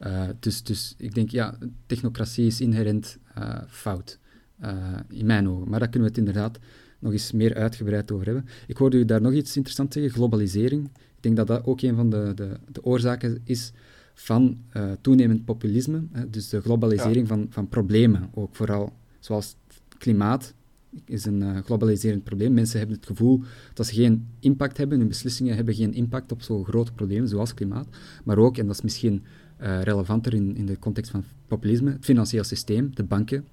Uh, dus, dus ik denk, ja, technocratie is inherent uh, fout, uh, in mijn ogen. Maar daar kunnen we het inderdaad nog eens meer uitgebreid over hebben. Ik hoorde u daar nog iets interessants zeggen, globalisering. Ik denk dat dat ook een van de, de, de oorzaken is van toenemend populisme. Hè, dus de globalisering van, van problemen, ook vooral zoals klimaat, is een uh, globaliserend probleem. Mensen hebben het gevoel dat ze geen impact hebben, hun beslissingen hebben geen impact op zo'n grote problemen zoals klimaat. Maar ook, en dat is misschien uh, relevanter in, in de context van populisme, het financieel systeem, de banken,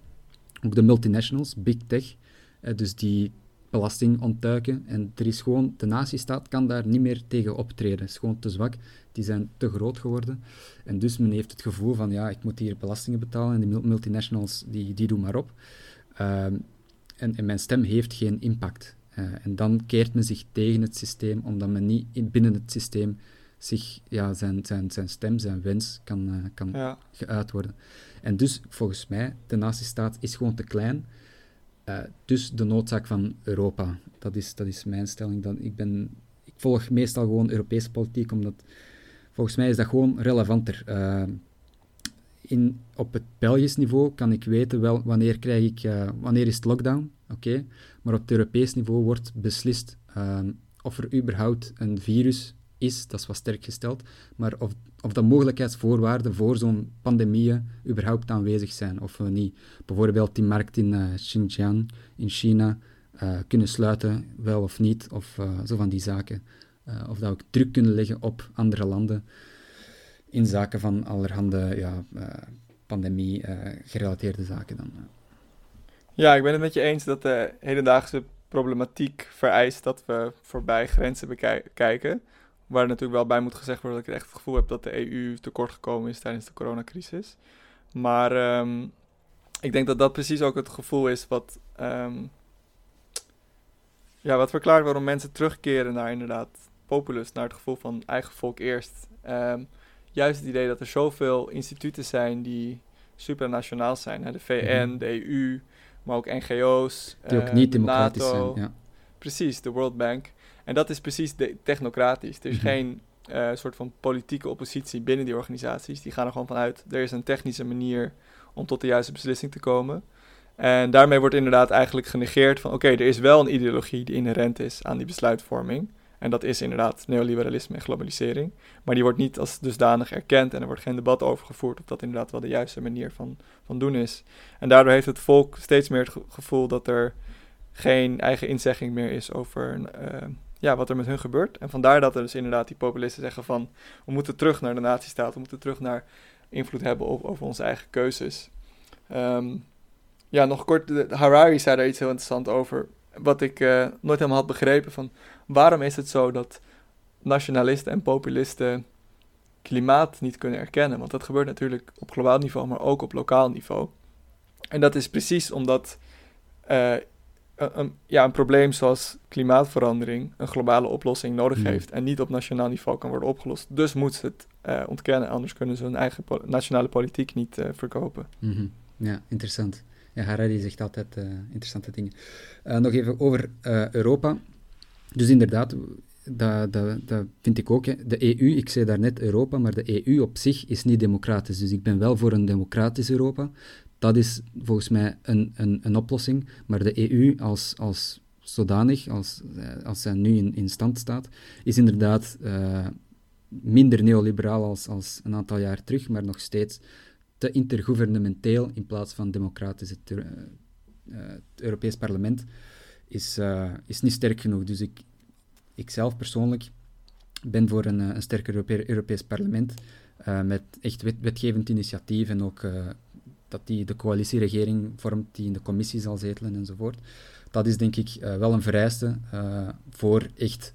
ook de multinationals, big tech, uh, dus die belasting ontduiken. En er is gewoon, de natiestaat kan daar niet meer tegen optreden. Het is gewoon te zwak. Die zijn te groot geworden. En dus men heeft het gevoel van, ja, ik moet hier belastingen betalen en die multinationals, die, die doen maar op. Ehm, en, en, mijn stem heeft geen impact. Uh, en dan keert men zich tegen het systeem, omdat men niet in, binnen het systeem zich, ja, zijn, zijn, zijn stem, zijn wens kan, uh, kan ja. geuit worden. En dus, volgens mij, de nazistaat is gewoon te klein. Uh, dus de noodzaak van Europa. Dat is, dat is mijn stelling. Dat ik, ben, ik volg meestal gewoon Europese politiek, omdat volgens mij is dat gewoon relevanter in, op het Belgisch niveau kan ik weten wel wanneer, krijg ik, uh, wanneer is het lockdown, oké. Maar op het Europees niveau wordt beslist uh, of er überhaupt een virus is, dat is wat sterk gesteld, maar of, of de mogelijkheidsvoorwaarden voor zo'n pandemieën überhaupt aanwezig zijn of niet. Bijvoorbeeld die markt in uh, Xinjiang, in China, uh, kunnen sluiten, wel of niet, of zo van die zaken. of dat we druk kunnen leggen op andere landen in zaken van allerhande ja, uh, pandemie-gerelateerde zaken dan. Ja, ik ben het met je eens dat de hedendaagse problematiek vereist dat we voorbij grenzen bekijken. Waar natuurlijk wel bij moet gezegd worden dat ik echt het gevoel heb dat de EU tekort gekomen is tijdens de coronacrisis. Maar um, ik denk dat dat precies ook het gevoel is wat, um, ja, wat verklaart waarom mensen terugkeren naar inderdaad populus, naar het gevoel van eigen volk eerst. Um, juist het idee dat er zoveel instituten zijn die supranationaal zijn. Hè? De VN, mhm. de EU, maar ook NGO's. Die ook niet democratisch NATO. zijn. Ja. Precies, de World Bank. En dat is precies de, technocratisch. Er is mhm. geen uh, soort van politieke oppositie binnen die organisaties. Die gaan er gewoon vanuit, er is een technische manier om tot de juiste beslissing te komen. En daarmee wordt inderdaad eigenlijk genegeerd van... oké, er is wel een ideologie die inherent is aan die besluitvorming... En dat is inderdaad neoliberalisme en globalisering. Maar die wordt niet als dusdanig erkend en er wordt geen debat over gevoerd of dat inderdaad wel de juiste manier van, van doen is. En daardoor heeft het volk steeds meer het gevoel dat er geen eigen inzegging meer is over uh, ja, wat er met hun gebeurt. En vandaar dat er dus inderdaad die populisten zeggen van we moeten terug naar de nazistaat, we moeten terug naar invloed hebben op, over onze eigen keuzes. Um, ja, nog kort, Harari zei daar iets heel interessants over wat ik uh, nooit helemaal had begrepen van waarom is het zo dat nationalisten en populisten klimaat niet kunnen erkennen? Want dat gebeurt natuurlijk op globaal niveau, maar ook op lokaal niveau. En dat is precies omdat uh, een, ja, een probleem zoals klimaatverandering een globale oplossing nodig hmm. heeft en niet op nationaal niveau kan worden opgelost. Dus moet ze het uh, ontkennen, anders kunnen ze hun eigen po nationale politiek niet verkopen. Mm -hmm. Ja, interessant. Ja, Harari zegt altijd interessante dingen. Nog even over Europa. Dus inderdaad, dat, vind ik ook. De EU, ik zei daarnet Europa, maar de EU op zich is niet democratisch. Dus ik ben wel voor een democratisch Europa. Dat is volgens mij een, een, een oplossing. Maar de EU als, als zodanig, als, eh, als zij nu in, stand staat, is inderdaad uh, minder neoliberaal als, als een aantal jaar terug, maar nog steeds te intergouvernementeel in plaats van democratisch. Het, uh, het Europees Parlement is, is niet sterk genoeg. Dus ik, ik zelf persoonlijk ben voor een, een sterker Europees Parlement met echt wet, wetgevend initiatief en ook dat die de coalitieregering vormt die in de commissie zal zetelen enzovoort. Dat is denk ik wel een vereiste voor echt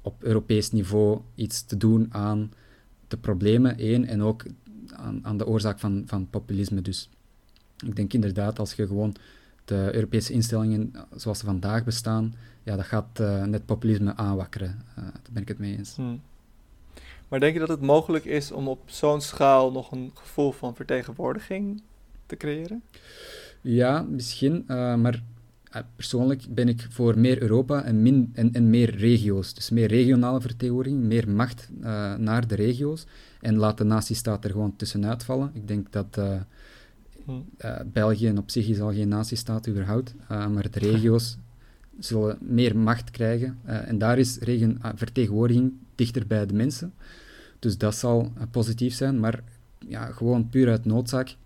op Europees niveau iets te doen aan de problemen, één, en ook aan, aan de oorzaak van, van populisme. Dus ik denk inderdaad, als je gewoon de Europese instellingen zoals ze vandaag bestaan, ja, dat gaat uh, net populisme aanwakkeren. Uh, daar ben ik het mee eens. Hmm. Maar denk je dat het mogelijk is om op zo'n schaal nog een gevoel van vertegenwoordiging te creëren? Ja, misschien. Uh, maar persoonlijk ben ik voor meer Europa en, min, en, en meer regio's. Dus meer regionale vertegenwoordiging, meer macht naar de regio's. En laat de natiestaat er gewoon tussenuit vallen. Ik denk dat hm. België op zich is al geen natiestaat überhaupt. maar de regio's zullen meer macht krijgen. en daar is regen, vertegenwoordiging dichter bij de mensen. Dus dat zal positief zijn. Maar ja, gewoon puur uit noodzaak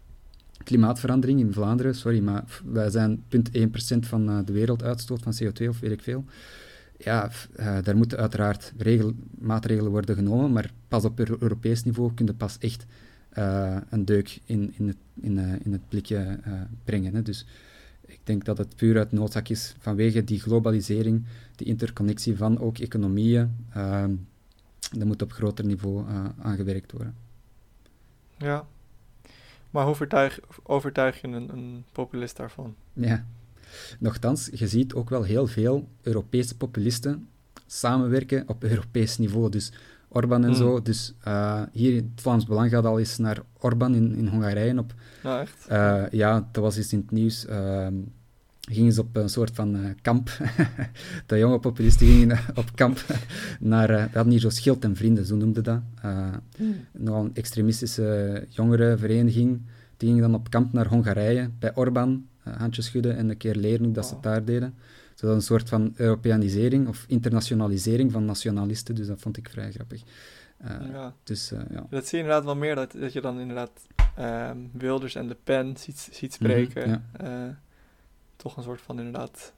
klimaatverandering in Vlaanderen, sorry, maar wij zijn 0,1% van uh, de werelduitstoot van CO2 of weet ik veel. Ja, uh, daar moeten uiteraard regel, maatregelen worden genomen, maar pas op Europees niveau kun pas echt uh, een deuk in, in, het, in, in het blikje brengen. Hè. Dus ik denk dat het puur uit noodzaak is vanwege die globalisering, die interconnectie van ook economieën. dat moet op groter niveau aangewerkt worden. Ja, maar hoe overtuig, overtuig je een, een populist daarvan? Ja, nochtans, je ziet ook wel heel veel Europese populisten samenwerken op Europees niveau. Dus Orbán en hmm. zo. Dus uh, hier, het Vlaams Belang gaat al eens naar Orbán in, in Hongarije op. Ja, echt? Uh, ja, dat was eens in het nieuws. Uh, gingen ze op een soort van uh, kamp. de jonge populisten gingen op kamp naar... we hadden hier zo Schild en Vrienden, zo noemde dat. Mm. Nog een extremistische jongerenvereniging. Die gingen dan op kamp naar Hongarije, bij Orbán. handjes schudden en een keer leren hoe dat ze het daar deden. Dus dat een soort van Europeanisering of internationalisering van nationalisten. Dus dat vond ik vrij grappig. ja. Dus, ja. Dat zie je inderdaad wel meer, dat, dat je dan inderdaad ehm, Wilders en Le Pen ziet, ziet mhm, spreken. ja toch een soort van inderdaad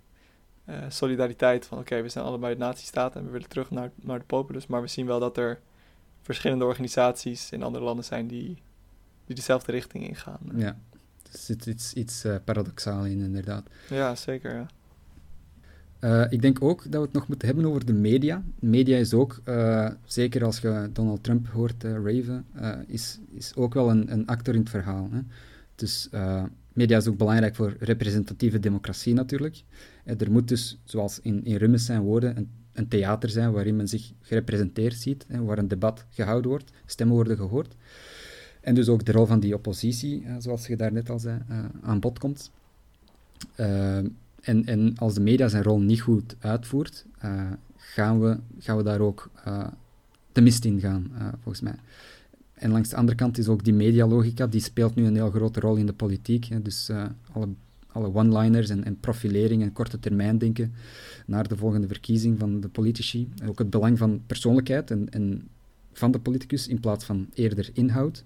solidariteit van oké, we zijn allebei het nazistaat en we willen terug naar, naar de populus, maar we zien wel dat er verschillende organisaties in andere landen zijn die, die dezelfde richting ingaan. Ja, er zit iets, iets paradoxaal in inderdaad. Ja, zeker ja. Uh, ik denk ook dat we het nog moeten hebben over de media. Media is ook, uh, zeker als je Donald Trump hoort uh, raven, is, is ook wel een, een actor in het verhaal. Hè. Dus Media is ook belangrijk voor representatieve democratie natuurlijk. Eh, er moet dus, zoals in, in Rummes zijn woorden, een, een, theater zijn waarin men zich gerepresenteerd ziet, waar een debat gehouden wordt, stemmen worden gehoord. En dus ook de rol van die oppositie, eh, zoals je daarnet al zei, eh, aan bod komt. En, en als de media zijn rol niet goed uitvoert, gaan, we, gaan we daar ook de mist in gaan, volgens mij. En langs de andere kant is ook die medialogica, die speelt nu een heel grote rol in de politiek. Hè. Dus uh, alle, alle one-liners en, en, profilering en korte termijn denken naar de volgende verkiezing van de politici. En ook het belang van persoonlijkheid en, en van de politicus in plaats van eerder inhoud.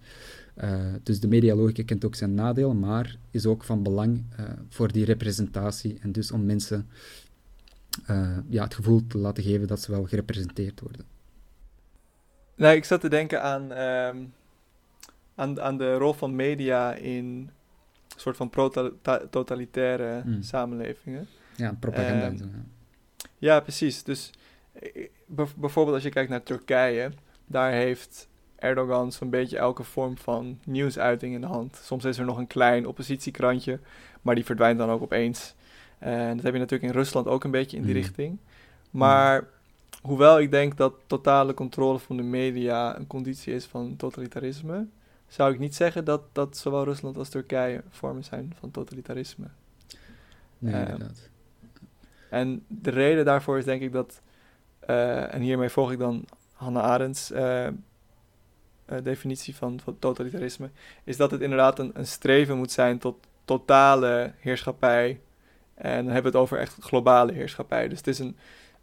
Uh, dus de medialogica kent ook zijn nadelen, maar is ook van belang uh, voor die representatie en dus om mensen ja, het gevoel te laten geven dat ze wel gerepresenteerd worden. Nou, ik zat te denken aan, ehm, aan, aan de rol van media in een soort van totalitaire hmm. samenlevingen. Ja, propaganda. Um, ja. precies. Dus eh, bijvoorbeeld als je kijkt naar Turkije, daar heeft Erdogan zo'n beetje elke vorm van nieuwsuiting in de hand. Soms is er nog een klein oppositiekrantje, maar die verdwijnt dan ook opeens. En dat heb je natuurlijk in Rusland ook een beetje in die hmm. richting. Maar hoewel ik denk dat totale controle van de media een conditie is van totalitarisme, zou ik niet zeggen dat, dat zowel Rusland als Turkije vormen zijn van totalitarisme. Nee, uh, inderdaad. En de reden daarvoor is denk ik dat eh, en hiermee volg ik dan Hannah Arendts eh, definitie van, van totalitarisme, is dat het inderdaad een, een streven moet zijn tot totale heerschappij. En dan hebben we het over echt globale heerschappij. Dus het is een,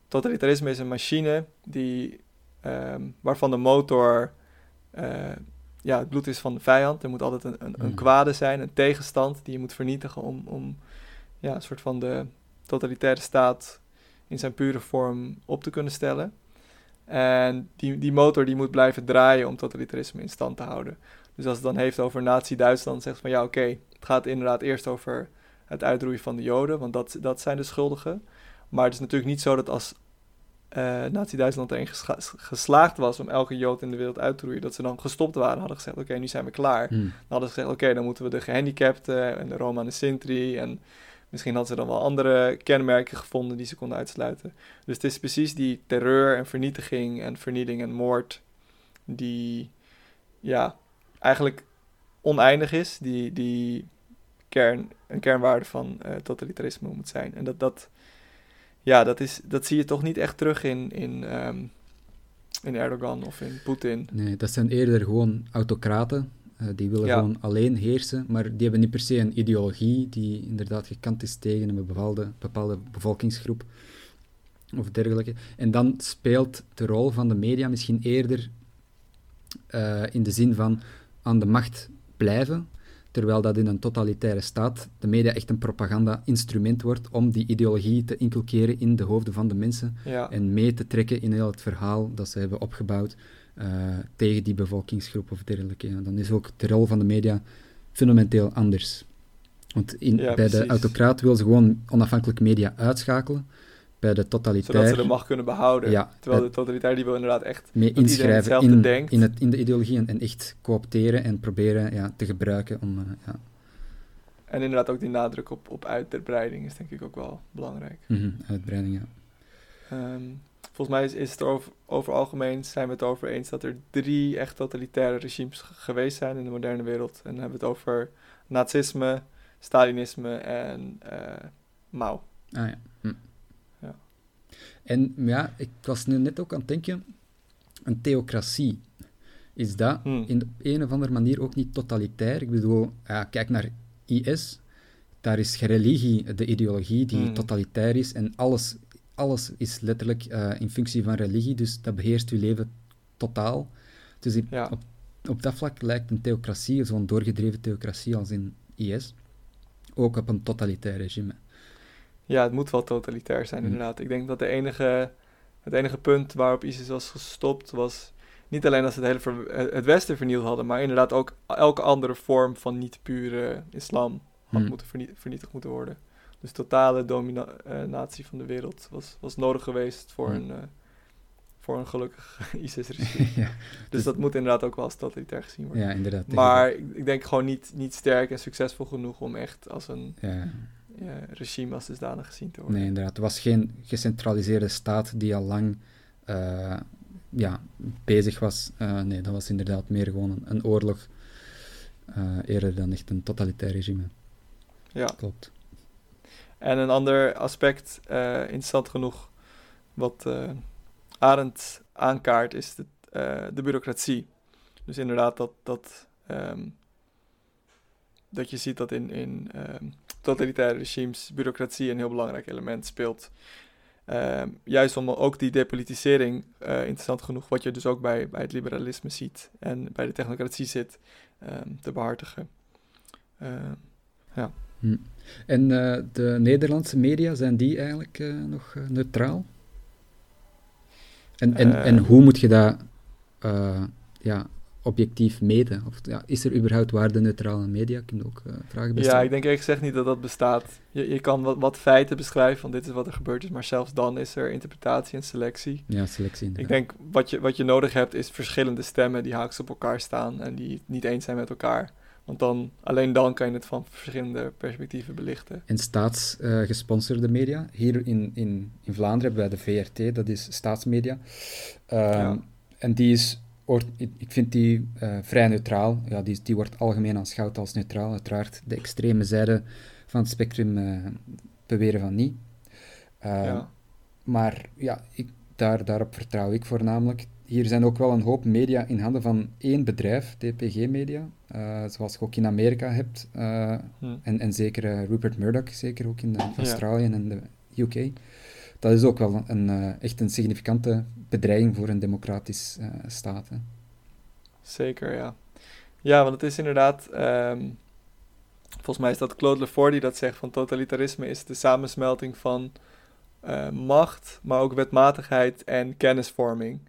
totalitarisme is een machine die, ehm, waarvan de motor ja, het bloed is van de vijand. Er moet altijd een, een, een, hmm. kwade zijn, een tegenstand die je moet vernietigen om, om ja, een soort van de totalitaire staat in zijn pure vorm op te kunnen stellen. En die, die motor die moet blijven draaien om totalitarisme in stand te houden. Dus als het dan heeft over Nazi-Duitsland, zegt van ja, oké, het gaat inderdaad eerst over het uitroeien van de Joden, want dat, dat zijn de schuldigen. Maar het is natuurlijk niet zo dat als uh, Nazi-Duitsland erin geslaagd was om elke Jood in de wereld uit te roeien, dat ze dan gestopt waren, hadden gezegd: Oké, nu zijn we klaar. Hmm. Dan hadden ze gezegd: Oké, dan moeten we de gehandicapten en de Roma en de Sinti en Misschien hadden ze dan wel andere kenmerken gevonden die ze konden uitsluiten. Dus het is precies die terreur en vernietiging en vernieling en moord die ja, eigenlijk oneindig is, die, die kern, een kernwaarde van uh, totalitarisme moet zijn. En dat, dat, ja, dat, is, dat zie je toch niet echt terug in, in, um, in Erdogan of in Poetin. Nee, dat zijn eerder gewoon autocraten uh, die willen gewoon alleen heersen, maar die hebben niet per se een ideologie die inderdaad gekant is tegen een bepaalde, bepaalde bevolkingsgroep of dergelijke. En dan speelt de rol van de media misschien eerder uh, in de zin van aan de macht blijven, terwijl dat in een totalitaire staat de media echt een propaganda-instrument wordt om die ideologie te inculkeren in de hoofden van de mensen ja. en mee te trekken in heel het verhaal dat ze hebben opgebouwd uh, tegen die bevolkingsgroep of dergelijke. Dan is ook de rol van de media fundamenteel anders. Want in, bij de autocraat wil ze gewoon onafhankelijk media uitschakelen. Bij de totalitair... Zodat ze de macht kunnen behouden. Ja, terwijl de totalitair die wil inderdaad echt... Mee inschrijven in, denkt. In, het, in de ideologie en, echt coopteren en proberen ja, te gebruiken om... Uh, ja. En inderdaad ook die nadruk op, op uitbreiding is denk ik ook wel belangrijk. Mm uitbreiding, ja. Um, volgens mij is, is het over, over algemeen zijn we het over eens dat er drie echt totalitaire regimes geweest zijn in de moderne wereld. En dan hebben we het over nazisme, Stalinisme en uh, Mao. Ah ja. Hm. ja. En ja, ik was nu net ook aan het denken, een theocratie, is dat hm. in de een of andere manier ook niet totalitair? Ik bedoel, ja, kijk naar IS, daar is religie de ideologie die hm. totalitair is en alles alles is letterlijk uh, in functie van religie, dus dat beheerst je leven totaal. Dus op, op dat vlak lijkt een theocratie, zo'n doorgedreven theocratie als in IS, ook op een totalitair regime. Ja, het moet wel totalitair zijn, hm. inderdaad. Ik denk dat de enige, het enige punt waarop ISIS was gestopt was niet alleen dat ze het, hele het Westen vernield hadden, maar inderdaad ook elke andere vorm van niet-pure islam had hm. moeten vernietigd moeten worden. Dus totale dominatie eh, van de wereld was, was nodig geweest voor, een, uh, voor een gelukkig ISIS-regime. ja, dus, dus, dat moet inderdaad ook wel als totalitair gezien worden. Ja, inderdaad. Maar ik, ik, denk gewoon niet, niet sterk en succesvol genoeg om echt als een ja. regime als dusdanig gezien te worden. Nee, inderdaad. Het was geen gecentraliseerde staat die al lang uh, ja, bezig was. nee, dat was inderdaad meer gewoon een, een oorlog eerder dan echt een totalitair regime. Ja. Klopt. En een ander aspect, uh, interessant genoeg, wat uh, Arendt aankaart, is de, uh, de bureaucratie. Dus inderdaad dat, dat, um, dat je ziet dat in, in um, totalitaire regimes bureaucratie een heel belangrijk element speelt. Um, juist om ook die depolitisering, interessant genoeg, wat je dus ook bij, bij het liberalisme ziet en bij de technocratie zit, te behartigen. ja. Hm. En uh, de Nederlandse media, zijn die eigenlijk uh, nog uh, neutraal? En, en, en hoe moet je dat ja, objectief meten? Of ja, is er überhaupt waardeneutrale media? Je ook vragen Ja, ik denk eigenlijk gezegd niet dat dat bestaat. Je, je kan wat, wat feiten beschrijven, van dit is wat er gebeurd is, maar zelfs dan is er interpretatie en selectie. Ja, selectie Ik denk wat je, wat je nodig hebt is verschillende stemmen die haaks op elkaar staan en die het niet eens zijn met elkaar. Want dan, alleen dan kan je het van verschillende perspectieven belichten. En staatsgesponsorde media. Hier in, in, in Vlaanderen hebben wij de VRT, dat is staatsmedia. Ehm, en die is, ik vind die uh, vrij neutraal. Ja, die, die wordt algemeen aanschouwd als neutraal. Uiteraard, de extreme zijde van het spectrum uh, beweren van niet. Ja. Maar ja, ik daar, daarop vertrouw ik voornamelijk. Hier zijn ook wel een hoop media in handen van één bedrijf, TPG Media, uh, zoals je ook in Amerika hebt. Uh, en, en zeker Rupert Murdoch, zeker ook in, Australië en de UK. Dat is ook wel een, echt een significante bedreiging voor een democratisch staat. Hè. Zeker, ja. Ja, want het is inderdaad... Um, volgens mij is dat Claude Lefort die dat zegt, van totalitarisme is de samensmelting van macht, maar ook wetmatigheid en kennisvorming.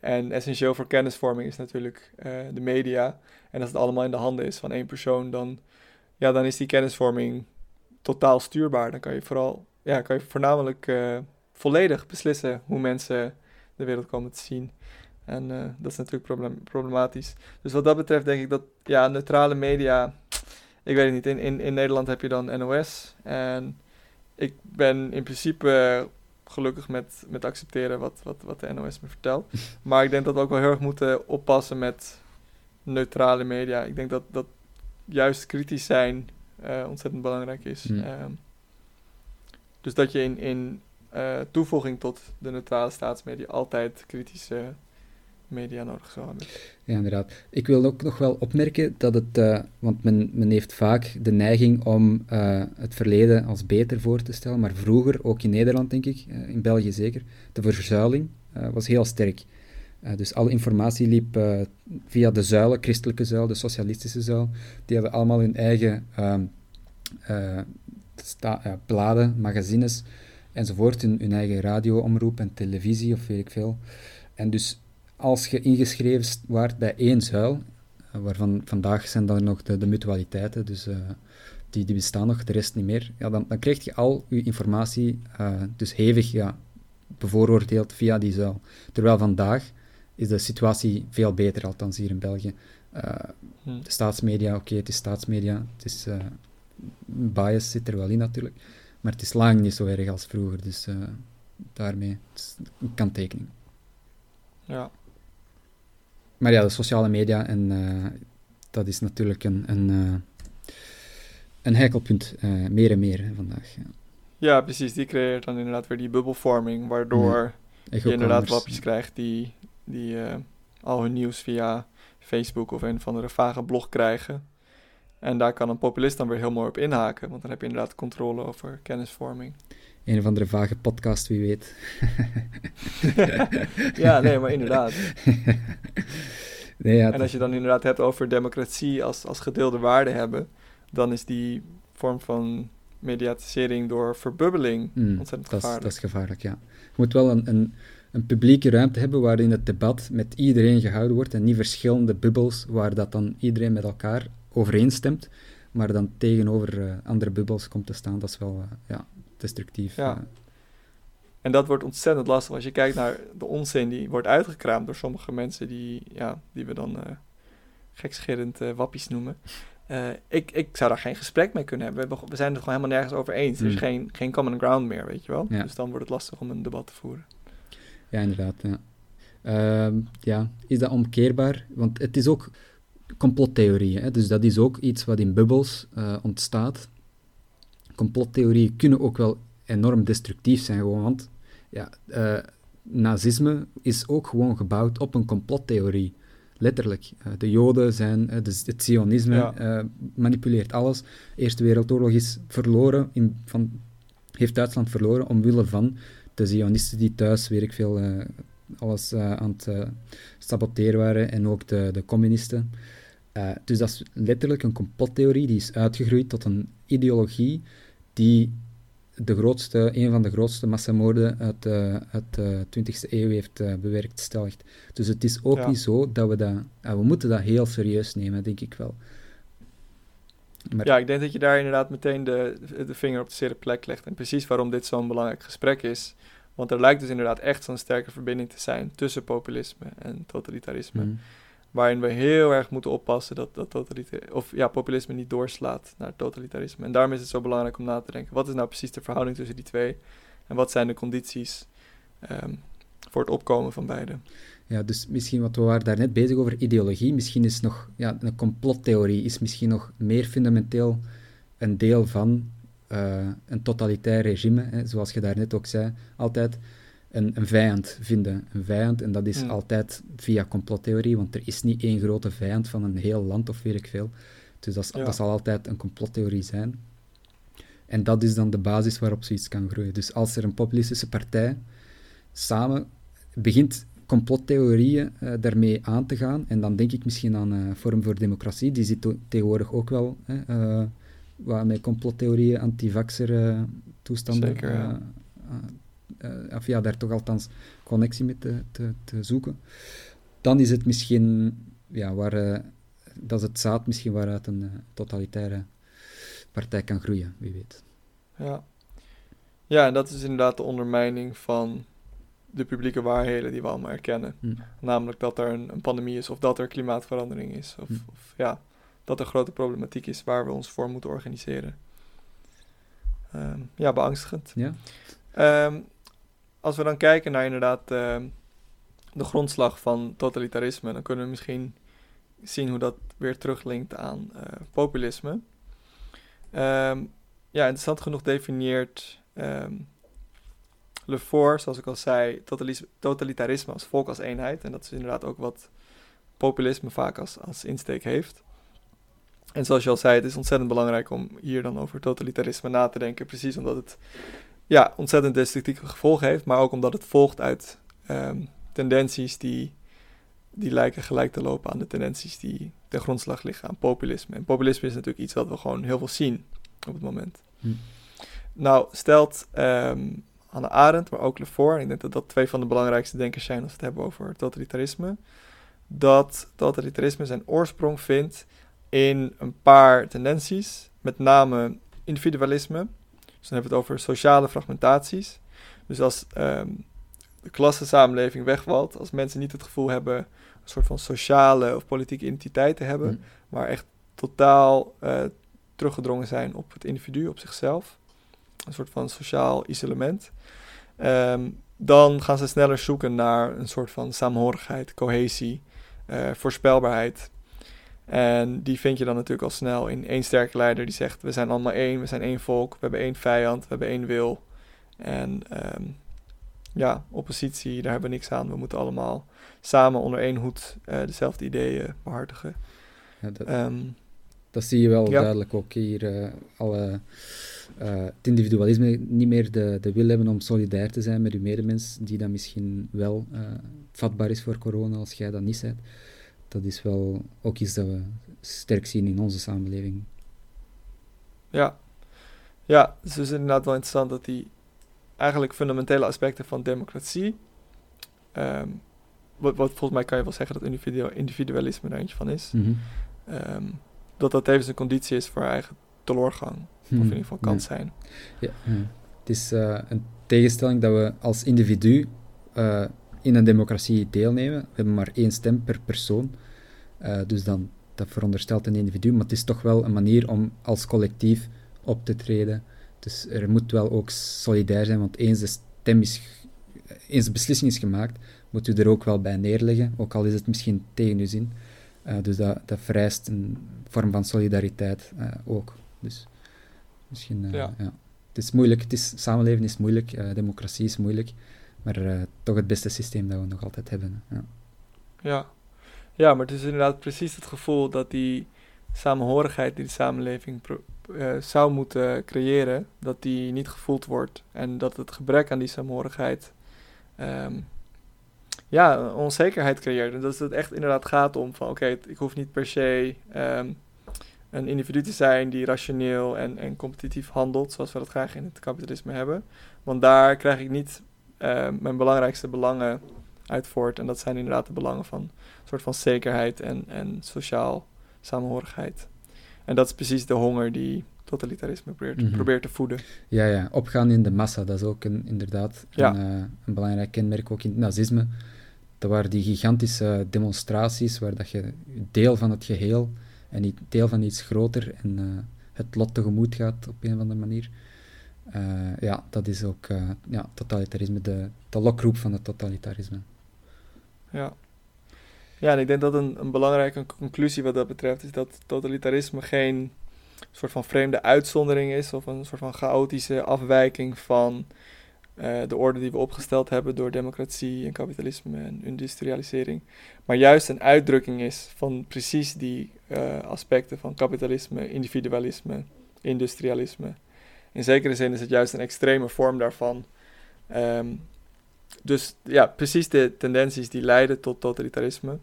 En essentieel voor kennisvorming is natuurlijk de media. En als het allemaal in de handen is van één persoon, dan, ja, dan is die kennisvorming totaal stuurbaar. Dan kan je vooral, ja, kan je voornamelijk uh, volledig beslissen hoe mensen de wereld komen te zien. En uh, dat is natuurlijk problem problematisch. Dus wat dat betreft denk ik dat ja, neutrale media. Ik weet het niet. In, in, in Nederland heb je dan NOS. En ik ben in principe gelukkig met, met accepteren wat, wat, wat de NOS me vertelt. Maar ik denk dat we ook wel heel erg moeten oppassen met neutrale media. Ik denk dat, dat juist kritisch zijn uh, ontzettend belangrijk is. Mm. Uh, dus dat je in, in uh, toevoeging tot de neutrale staatsmedia altijd kritische media nodig zou hebben. Ja, inderdaad. Ik wil ook nog wel opmerken dat het, uh, want men, men heeft vaak de neiging om uh, het verleden als beter voor te stellen, maar vroeger, ook in Nederland denk ik, uh, in België zeker, de verzuiling was heel sterk. Dus alle informatie liep via de zuilen, christelijke zuil, de socialistische zuil. Die hadden allemaal hun eigen ehm, bladen, magazines enzovoort, hun, hun eigen radioomroep en televisie of weet ik veel. En dus als je ingeschreven waart bij één zuil, eh, waarvan vandaag zijn dan nog de, de mutualiteiten, dus uh, die, die bestaan nog, de rest niet meer, ja, dan, dan krijg je al je informatie uh, dus hevig ja, bevooroordeeld via die zuil. Terwijl vandaag is de situatie veel beter, althans hier in België. Hm. De staatsmedia, oké, okay, het is staatsmedia, het is bias zit er wel in natuurlijk, maar het is lang niet zo erg als vroeger, dus daarmee, het is een kanttekening. Ja, maar ja, de sociale media, en uh, dat is natuurlijk een, een, uh, een heikelpunt, uh, meer en meer vandaag. Ja. ja. precies. Die creëert dan inderdaad weer die bubbelvorming, waardoor je inderdaad wapjes krijgt die, die al hun nieuws via Facebook of een of andere vage blog krijgen. En daar kan een populist dan weer heel mooi op inhaken, want dan heb je inderdaad controle over kennisvorming. Een of andere vage podcast, wie weet. ja, nee, maar inderdaad. nee, ja, en als je dan inderdaad hebt over democratie als, als gedeelde waarde hebben, dan is die vorm van mediatisering door verbubbeling mm, ontzettend dat gevaarlijk. Is, dat is gevaarlijk, ja. Je moet wel een, een, een publieke ruimte hebben waarin het debat met iedereen gehouden wordt en niet verschillende bubbels waar dat dan iedereen met elkaar overeenstemt, maar dan tegenover uh, andere bubbels komt te staan. Dat is wel, uh, ja, destructief. Ja. En dat wordt ontzettend lastig als je kijkt naar de onzin die wordt uitgekraamd door sommige mensen die, ja, die we dan gekscherend wappies noemen. Uh, ik, ik zou daar geen gesprek mee kunnen hebben. We, zijn het gewoon helemaal nergens over eens. Er is mm. geen, geen common ground meer, weet je wel. Ja. Dus dan wordt het lastig om een debat te voeren. Ja, inderdaad. Ja. Uh, ja, is dat omkeerbaar? Want het is ook complottheorie. Hè? Dus dat is ook iets wat in bubbels ontstaat complottheorieën kunnen ook wel enorm destructief zijn, gewoon, want ja, uh, nazisme is ook gewoon gebouwd op een complottheorie. Letterlijk. Uh, de Joden zijn, uh, de, het Zionisme manipuleert alles. De Eerste Wereldoorlog is verloren, in, van, heeft Duitsland verloren omwille van de Zionisten die thuis, weet ik veel, alles aan het saboteren waren en ook de, de communisten. dus dat is letterlijk een complottheorie die is uitgegroeid tot een ideologie die de grootste, een van de grootste massamoorden uit, uit de 20e eeuw heeft bewerkstelligd. Dus het is ook niet zo dat we dat... we moeten dat heel serieus nemen, denk ik wel. Ja, ik denk dat je daar inderdaad meteen de, de vinger op de zere plek legt. En precies waarom dit zo'n belangrijk gesprek is. Want er lijkt dus inderdaad echt zo'n sterke verbinding te zijn tussen populisme en totalitarisme. Mm waarin we heel erg moeten oppassen dat, dat of, ja, populisme niet doorslaat naar totalitarisme. En daarom is het zo belangrijk om na te denken, wat is nou precies de verhouding tussen die twee? En wat zijn de condities um, voor het opkomen van beide? Ja, dus misschien wat we waren daarnet bezig over ideologie, misschien is nog, ja, een complottheorie is misschien nog meer fundamenteel een deel van uh, een totalitair regime, hè, zoals je daarnet ook zei, altijd. een, een vijand vinden. Een vijand, en dat is altijd via complottheorie, want er is niet één grote vijand van een heel land of weet ik veel. Dus dat, is- Ja. dat zal altijd een complottheorie zijn. En dat is dan de basis waarop zoiets kan groeien. Dus als er een populistische partij samen begint complottheorieën eh, daarmee aan te gaan, en dan denk ik misschien aan Forum voor Democratie, die zit tegenwoordig ook wel hè, eh, met complottheorieën, antivaxer toestanden. Zeker, ja. of ja, daar toch althans connectie mee te, te, te zoeken. Dan is het misschien, ja, waar, dat is het zaad misschien waaruit een totalitaire partij kan groeien, wie weet. Ja. ja, en dat is inderdaad de ondermijning van de publieke waarheden die we allemaal erkennen. Hm. Namelijk dat er een, een pandemie is of dat er klimaatverandering is. Of, Hm. of ja, dat er grote problematiek is waar we ons voor moeten organiseren. Ehm, ja, beangstigend. Ja? Ehm, als we dan kijken naar inderdaad ehm, de grondslag van totalitarisme, dan kunnen we misschien zien hoe dat weer teruglinkt aan eh, populisme. Ehm, ja, interessant genoeg definieert Le Fort, zoals ik al zei, totalitarisme als volk als eenheid. En dat is inderdaad ook wat populisme vaak als, als insteek heeft. En zoals je al zei, het is ontzettend belangrijk om hier dan over totalitarisme na te denken. Precies omdat het ja, ontzettend destructieve gevolgen heeft, maar ook omdat het volgt uit ehm, tendenties die, die lijken gelijk te lopen aan de tendenties die ten grondslag liggen aan populisme. En populisme is natuurlijk iets wat we gewoon heel veel zien op het moment. Hm. Nou, stelt ehm Hannah Arendt, maar ook Le Fort, en ik denk dat dat twee van de belangrijkste denkers zijn als we het hebben over totalitarisme, dat totalitarisme zijn oorsprong vindt in een paar tendenties, met name individualisme. Dus dan hebben we het over sociale fragmentaties. Dus als ehm, de klassensamenleving wegvalt, als mensen niet het gevoel hebben een soort van sociale of politieke identiteit te hebben, Hm. maar echt totaal eh, teruggedrongen zijn op het individu, op zichzelf. Een soort van sociaal isolement. Ehm, dan gaan ze sneller zoeken naar een soort van saamhorigheid, cohesie, eh, voorspelbaarheid. En die vind je dan natuurlijk al snel in één sterke leider die zegt: We zijn allemaal één, we zijn één volk, we hebben één vijand, we hebben één wil. En ehm, ja, oppositie, daar hebben we niks aan. We moeten allemaal samen onder één hoed eh, dezelfde ideeën behartigen. Ja, dat, Ehm, dat zie je wel ja. duidelijk ook hier. eh, alle, eh, het individualisme niet meer de, de wil hebben om solidair te zijn met je medemens, die dan misschien wel eh, vatbaar is voor corona als jij dat niet bent. Dat is wel ook iets dat we sterk zien in onze samenleving. Ja. Ja, dus het is inderdaad wel interessant dat die eigenlijk fundamentele aspecten van democratie, ehm, wat, wat volgens mij kan je wel zeggen dat individu- individualisme er eentje van is, Mhm. ehm, dat dat tevens een conditie is voor eigen teleurgang, of in ieder geval kan Ja. zijn. Ja, ja. Het is eh, een tegenstelling dat we als individu eh, in een democratie deelnemen. We hebben maar één stem per persoon. Eh, dus dan, dat veronderstelt een individu, maar het is toch wel een manier om als collectief op te treden. Dus er moet wel ook solidair zijn, want eens de stem is, eens de beslissing is gemaakt, moet u er ook wel bij neerleggen, ook al is het misschien tegen uw zin. Eh, dus dat, dat vereist een vorm van solidariteit eh, ook. Dus misschien, eh, Ja. ja. Het is moeilijk, het is, samenleven is moeilijk, democratie is moeilijk, maar toch het beste systeem dat we nog altijd hebben. Ja. Ja. ja, maar het is inderdaad precies het gevoel dat die samenhorigheid die de samenleving zou moeten creëren, dat die niet gevoeld wordt. En dat het gebrek aan die samenhorigheid ehm, ja, onzekerheid creëert. En dat het echt inderdaad gaat om van oké, ik hoef niet per se ehm, een individu te zijn die rationeel en, en competitief handelt, zoals we dat graag in het kapitalisme hebben. Want daar krijg ik niet eh, mijn belangrijkste belangen uit voort. En dat zijn inderdaad de belangen van een soort van zekerheid en, en sociaal samenhorigheid. En dat is precies de honger die totalitarisme probeert, Mhm. probeert te voeden. Ja, ja, opgaan in de massa, dat is ook een, inderdaad Ja. een, eh, een belangrijk kenmerk, ook in het nazisme. Dat waren die gigantische demonstraties waar dat je deel van het geheel en niet deel van iets groter en eh, het lot tegemoet gaat op een of andere manier. Eh, ja, dat is ook eh, ja, totalitarisme, de, de lokroep van het totalitarisme. Ja. Ja, en ik denk dat een, een belangrijke conclusie wat dat betreft is dat totalitarisme geen soort van vreemde uitzondering is of een soort van chaotische afwijking van eh, de orde die we opgesteld hebben door democratie en kapitalisme en industrialisering. Maar juist een uitdrukking is van precies die eh, aspecten van kapitalisme, individualisme, industrialisme. In zekere zin is het juist een extreme vorm daarvan. Ehm, dus ja, precies de tendenties die leiden tot totalitarisme,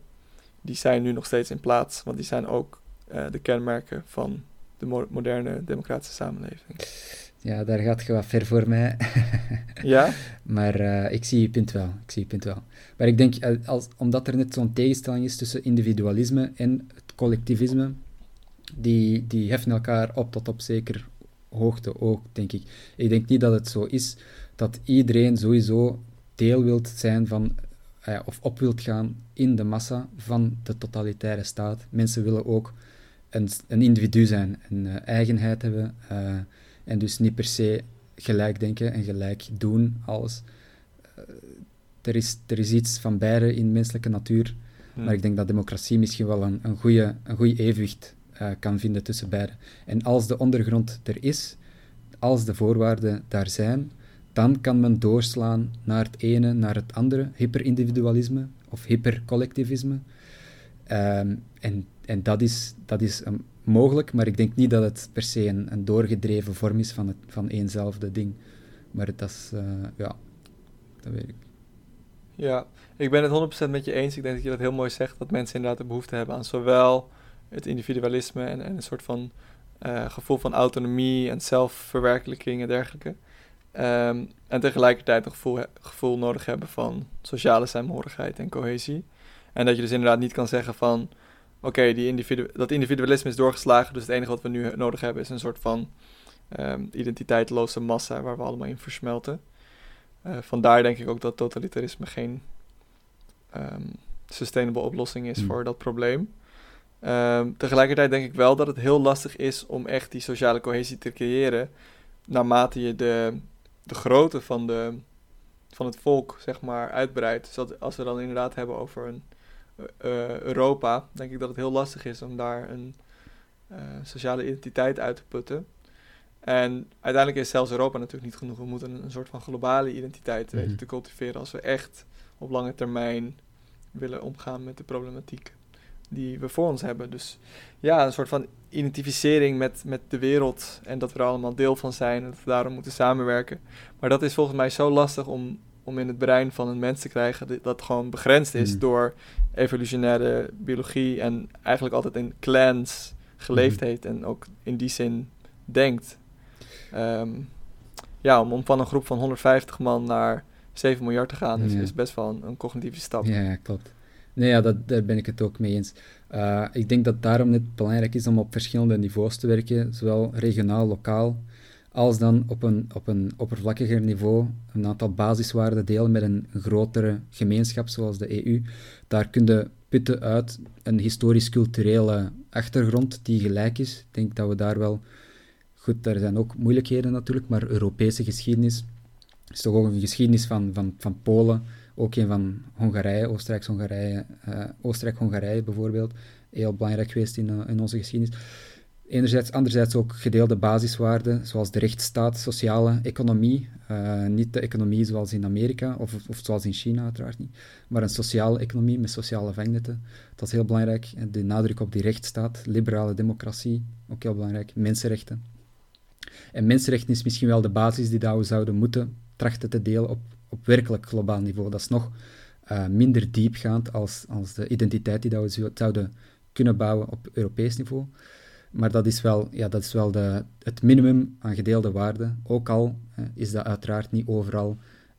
die zijn nu nog steeds in plaats, want die zijn ook uh, de kenmerken van de mo moderne democratische samenleving. Ja, daar gaat je wat ver voor mij. ja? Maar uh, ik zie je punt wel. Ik zie je punt wel. Maar ik denk, eh, als, omdat er net zo'n tegenstelling is tussen individualisme en het collectivisme, die, die heffen elkaar op tot op zeker hoogte ook, denk ik. Ik denk niet dat het zo is dat iedereen sowieso deel wilt zijn van, uh, of op wilt gaan in de massa van de totalitaire staat. Mensen willen ook een, een individu zijn, een uh, eigenheid hebben en dus niet per se gelijk denken en gelijk doen, alles. er, is, er is iets van beide in menselijke natuur, hmm. maar ik denk dat democratie misschien wel een, een goede een goede evenwicht kan vinden tussen beide. En als de ondergrond er is, als de voorwaarden daar zijn, dan kan men doorslaan naar het ene, naar het andere, hyperindividualisme of hypercollectivisme. Um, en en dat is, dat is um, mogelijk, maar ik denk niet dat het per se een, een doorgedreven vorm is van, het, van éénzelfde ding. Maar dat is, uh, ja, dat weet ik. Ja, ik ben het 100% met je eens. Ik denk dat je dat heel mooi zegt, dat mensen inderdaad de behoefte hebben aan zowel het individualisme en, en een soort van uh, gevoel van autonomie en zelfverwerkelijking en dergelijke. Um, en tegelijkertijd een gevoel, gevoel nodig hebben van sociale saamhorigheid en cohesie. En dat je dus inderdaad niet kan zeggen van... Oké, die individu dat individualisme is doorgeslagen, dus het enige wat we nu nodig hebben is een soort van um, identiteitloze massa waar we allemaal in versmelten. Uh, vandaar denk ik ook dat totalitarisme geen um, sustainable oplossing is mm. voor dat probleem. Um, tegelijkertijd denk ik wel dat het heel lastig is om echt die sociale cohesie te creëren naarmate je de de grootte van, de, van het volk, zeg maar, uitbreidt. Dus dat, als we dan inderdaad hebben over een uh, Europa, denk ik dat het heel lastig is om daar een uh, sociale identiteit uit te putten. En uiteindelijk is zelfs Europa natuurlijk niet genoeg. We moeten een, een soort van globale identiteit mm -hmm. weten te cultiveren als we echt op lange termijn willen omgaan met de problematiek die we voor ons hebben. Dus ja, een soort van identificering met, met de wereld en dat we er allemaal deel van zijn en dat we daarom moeten samenwerken. Maar dat is volgens mij zo lastig om, om in het brein van een mens te krijgen dat gewoon begrensd is mm. door evolutionaire biologie en eigenlijk altijd in clans geleefd mm. heeft en ook in die zin denkt. Um, ja, om, om van een groep van 150 man naar 7 miljard te gaan is, is best wel een, een cognitieve stap. Ja, klopt. Nee, ja, dat, daar ben ik het ook mee eens. Uh, ik denk dat daarom net belangrijk is om op verschillende niveaus te werken, zowel regionaal, lokaal, als dan op een, op een oppervlakkiger niveau een aantal basiswaarden delen met een, grotere gemeenschap zoals de EU. Daar kun je putten uit een historisch-culturele achtergrond die gelijk is. Ik denk dat we daar wel... Goed, daar zijn ook moeilijkheden natuurlijk, maar Europese geschiedenis is toch ook een geschiedenis van, van, van Polen, ook een van Hongarije, Oostenrijk-Hongarije, uh, Oostenrijk-Hongarije bijvoorbeeld, heel belangrijk geweest in, uh, in onze geschiedenis. Enerzijds, anderzijds ook gedeelde basiswaarden, zoals de rechtsstaat, sociale economie. Uh, niet de economie zoals in Amerika, of, of zoals in China uiteraard niet, maar een sociale economie met sociale vangnetten. Dat is heel belangrijk. De nadruk op die rechtsstaat, liberale democratie, ook heel belangrijk. Mensenrechten. En mensenrechten is misschien wel de basis die we zouden moeten trachten te delen op op werkelijk globaal niveau. Dat is nog uh, minder diepgaand als, als de identiteit die we zouden kunnen bouwen op Europees niveau. Maar dat is wel, ja, dat is wel de, het minimum aan gedeelde waarde. Ook al uh, is dat uiteraard niet overal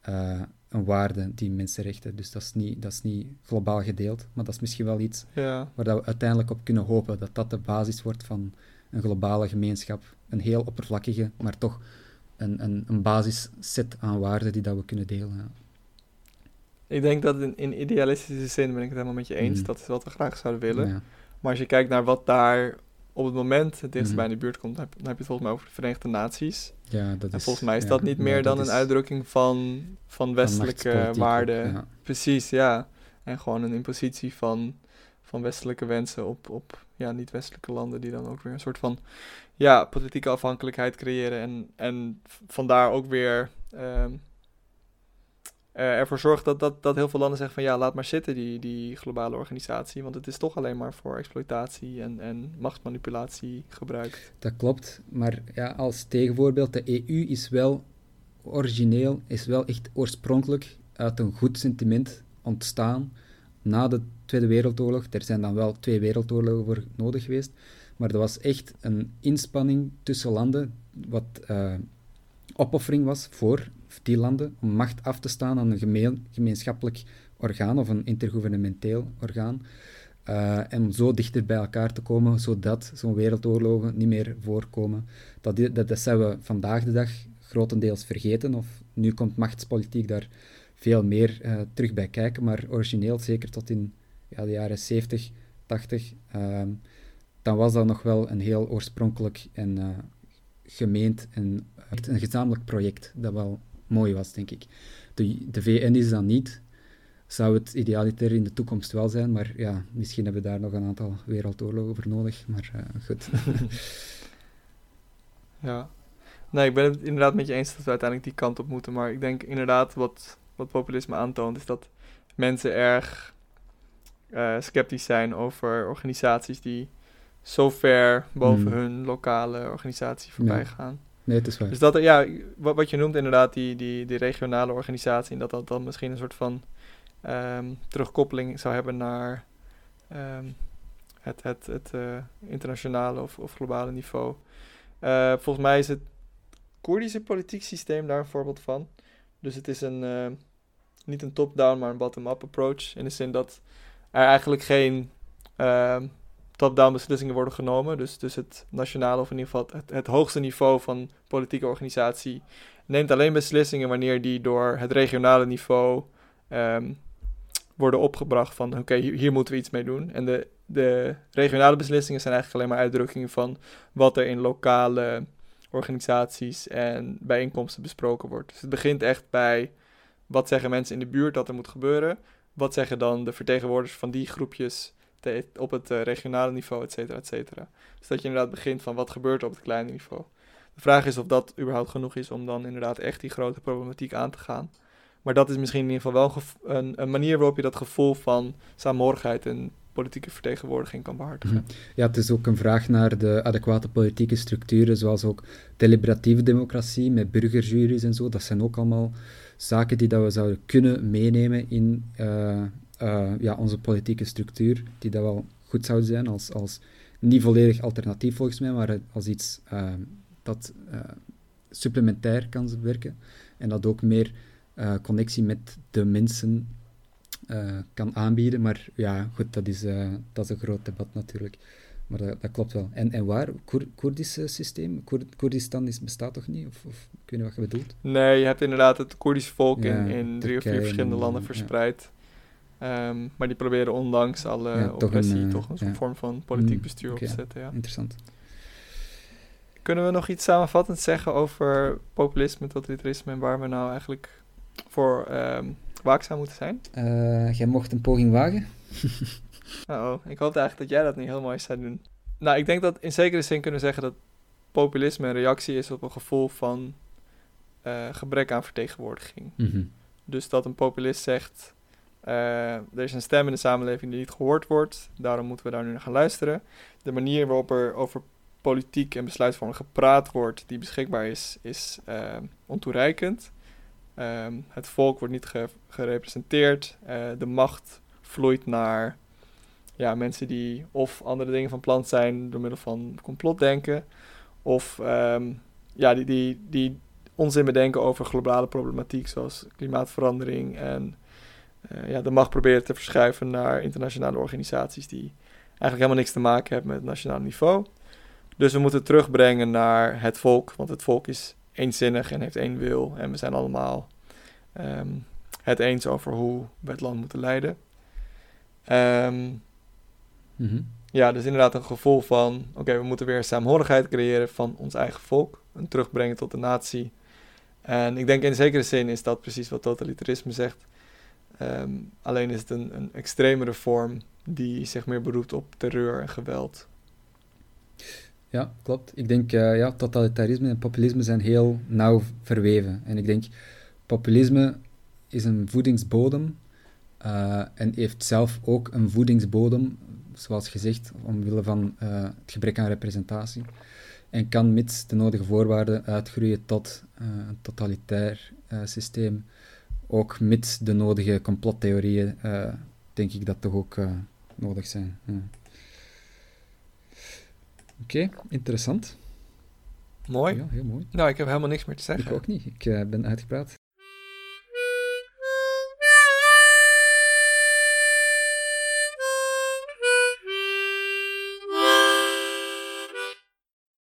uh, een waarde, die mensenrechten. Dus dat is, niet, dat is niet globaal gedeeld. Maar dat is misschien wel iets ja. waar dat we uiteindelijk op kunnen hopen. Dat dat de basis wordt van een globale gemeenschap. Een heel oppervlakkige, maar toch een, een, een basisset aan waarden die dat we kunnen delen. Ja. Ik denk dat in, in idealistische zin ben ik het helemaal met je eens. Mm. Dat is wat we graag zouden willen. Ja. Maar als je kijkt naar wat daar op het moment het dichtst mm. bij in de buurt komt, dan heb, dan heb je het volgens mij over de Verenigde Naties. Ja, dat en is, volgens mij is dat niet meer dan een uitdrukking van, van westelijke waarden. Ja. Precies, ja. En gewoon een impositie van, van westelijke wensen op, op ja, niet-westelijke landen, die dan ook weer een soort van ja, politieke afhankelijkheid creëren. En, en vandaar ook weer um, uh, ervoor zorgt dat, dat, dat heel veel landen zeggen van ja, laat maar zitten die, die globale organisatie, want het is toch alleen maar voor exploitatie en, en machtsmanipulatie gebruikt. Dat klopt, maar ja, als tegenvoorbeeld, de EU is wel origineel, is wel echt oorspronkelijk uit een goed sentiment ontstaan na de Tweede Wereldoorlog. Er zijn dan wel twee wereldoorlogen voor nodig geweest, maar dat was echt een inspanning tussen landen, wat uh, opoffering was voor die landen om macht af te staan aan een gemeen, gemeenschappelijk orgaan of een intergouvernementeel orgaan. Uh, en om zo dichter bij elkaar te komen, zodat zo'n wereldoorlogen niet meer voorkomen. Dat, dat, dat zijn we vandaag de dag grotendeels vergeten, of nu komt machtspolitiek daar veel meer uh, terug bij kijken, maar origineel, zeker tot in ja, de jaren 70, 80, uh, dan was dat nog wel een heel oorspronkelijk en uh, gemeend en een gezamenlijk project dat wel mooi was, denk ik. De, de VN is dan niet. Zou het idealiter in de toekomst wel zijn, maar ja, misschien hebben we daar nog een aantal wereldoorlogen voor nodig. Maar uh, goed. ja. Nee, ik ben het inderdaad met je eens dat we uiteindelijk die kant op moeten. Maar ik denk inderdaad wat, wat populisme aantoont, is dat mensen erg uh, sceptisch zijn over organisaties die zo ver boven hmm. hun lokale organisatie voorbij ja. gaan. Nee, het is waar. Dus dat, ja, wat, je noemt inderdaad, die, die, die regionale organisatie, en dat dat dan misschien een soort van um, terugkoppeling zou hebben naar um, het, het, het uh, internationale of, of globale niveau. Uh, volgens mij is het Koerdische politiek systeem daar een voorbeeld van. Dus het is een, uh, niet een top-down, maar een bottom-up approach. In de zin dat er eigenlijk geen ehm, top-down beslissingen worden genomen. Dus, dus het nationale, of in ieder geval het, het hoogste niveau van politieke organisatie, neemt alleen beslissingen wanneer die door het regionale niveau um, worden opgebracht van oké, hier, hier, moeten we iets mee doen. En de, de regionale beslissingen zijn eigenlijk alleen maar uitdrukkingen van wat er in lokale organisaties en bijeenkomsten besproken wordt. Dus het begint echt bij wat zeggen mensen in de buurt dat er moet gebeuren. Wat zeggen dan de vertegenwoordigers van die groepjes op het uh, regionale niveau, et cetera, et cetera. Dus dat je inderdaad begint van wat gebeurt er op het kleine niveau. De vraag is of dat überhaupt genoeg is om dan inderdaad echt die grote problematiek aan te gaan. Maar dat is misschien in ieder geval wel een, een manier waarop je dat gevoel van saamhorigheid en politieke vertegenwoordiging kan behartigen. Mhm. Ja, het is ook een vraag naar de adequate politieke structuren, zoals ook deliberatieve democratie met burgerjuries en zo. Dat zijn ook allemaal zaken die dat we zouden kunnen meenemen in, uh, uh, ja, onze politieke structuur, die dat wel goed zou zijn als, als niet volledig alternatief volgens mij, maar als iets uh, dat supplementair kan werken en dat ook meer connectie met de mensen kan aanbieden. Maar ja, goed, dat is, dat is een groot debat natuurlijk. Maar dat, dat, klopt wel. En, en waar? Koer, Koerdische systeem? Koer, Koerdistan is, bestaat toch niet? Of, of ik weet niet wat je bedoelt? Nee, je hebt inderdaad het Koerdische volk in, in drie of vier verschillende landen verspreid. Um, maar die proberen ondanks alle ja, oppressie toch een, toch een ja. vorm van politiek mm, bestuur op te zetten. Ja. Interessant. Kunnen we nog iets samenvattend zeggen over populisme, totalitarisme en waar we nou eigenlijk voor um, waakzaam moeten zijn? Uh, jij mocht een poging wagen. oh, ik hoopte eigenlijk dat jij dat niet heel mooi zou doen. Nou, ik denk dat in zekere zin kunnen zeggen dat populisme een reactie is op een gevoel van uh, gebrek aan vertegenwoordiging. Mm -hmm. Dus dat een populist zegt er is een stem in de samenleving die niet gehoord wordt. Daarom moeten we daar nu naar gaan luisteren. De manier waarop er over politiek en besluitvorming gepraat wordt, die beschikbaar is, is uh, ontoereikend. Um, het volk wordt niet ge gerepresenteerd. Uh, de macht vloeit naar ja, mensen die of andere dingen van plan zijn door middel van complotdenken. Of um, ja, die, die, die onzin bedenken over globale problematiek zoals klimaatverandering en uh, ja, de macht proberen te verschuiven naar internationale organisaties die eigenlijk helemaal niks te maken hebben met het nationale niveau. Dus we moeten terugbrengen naar het volk, want het volk is eenzinnig en heeft één wil. En we zijn allemaal um, het eens over hoe we het land moeten leiden. Um, mm -hmm. Ja, dus inderdaad een gevoel van: oké, we moeten weer saamhorigheid creëren van ons eigen volk. En terugbrengen tot de natie. En ik denk in zekere zin is dat precies wat totalitarisme zegt. Um, alleen is het een, extremere vorm die zich meer beroept op terreur en geweld. Ja, klopt. Ik denk uh, ja, totalitarisme en populisme zijn heel nauw verweven. En ik denk populisme is een voedingsbodem uh, en heeft zelf ook een voedingsbodem, zoals gezegd, omwille van uh, het gebrek aan representatie. En kan mits de nodige voorwaarden uitgroeien tot een totalitair systeem. Ook mits de nodige complottheorieën, denk ik dat toch ook nodig zijn. Ja. Oké, okay, interessant. Mooi. Ja, heel mooi. Nou, ik heb helemaal niks meer te zeggen. Ik ook niet. Ik uh, ben uitgepraat.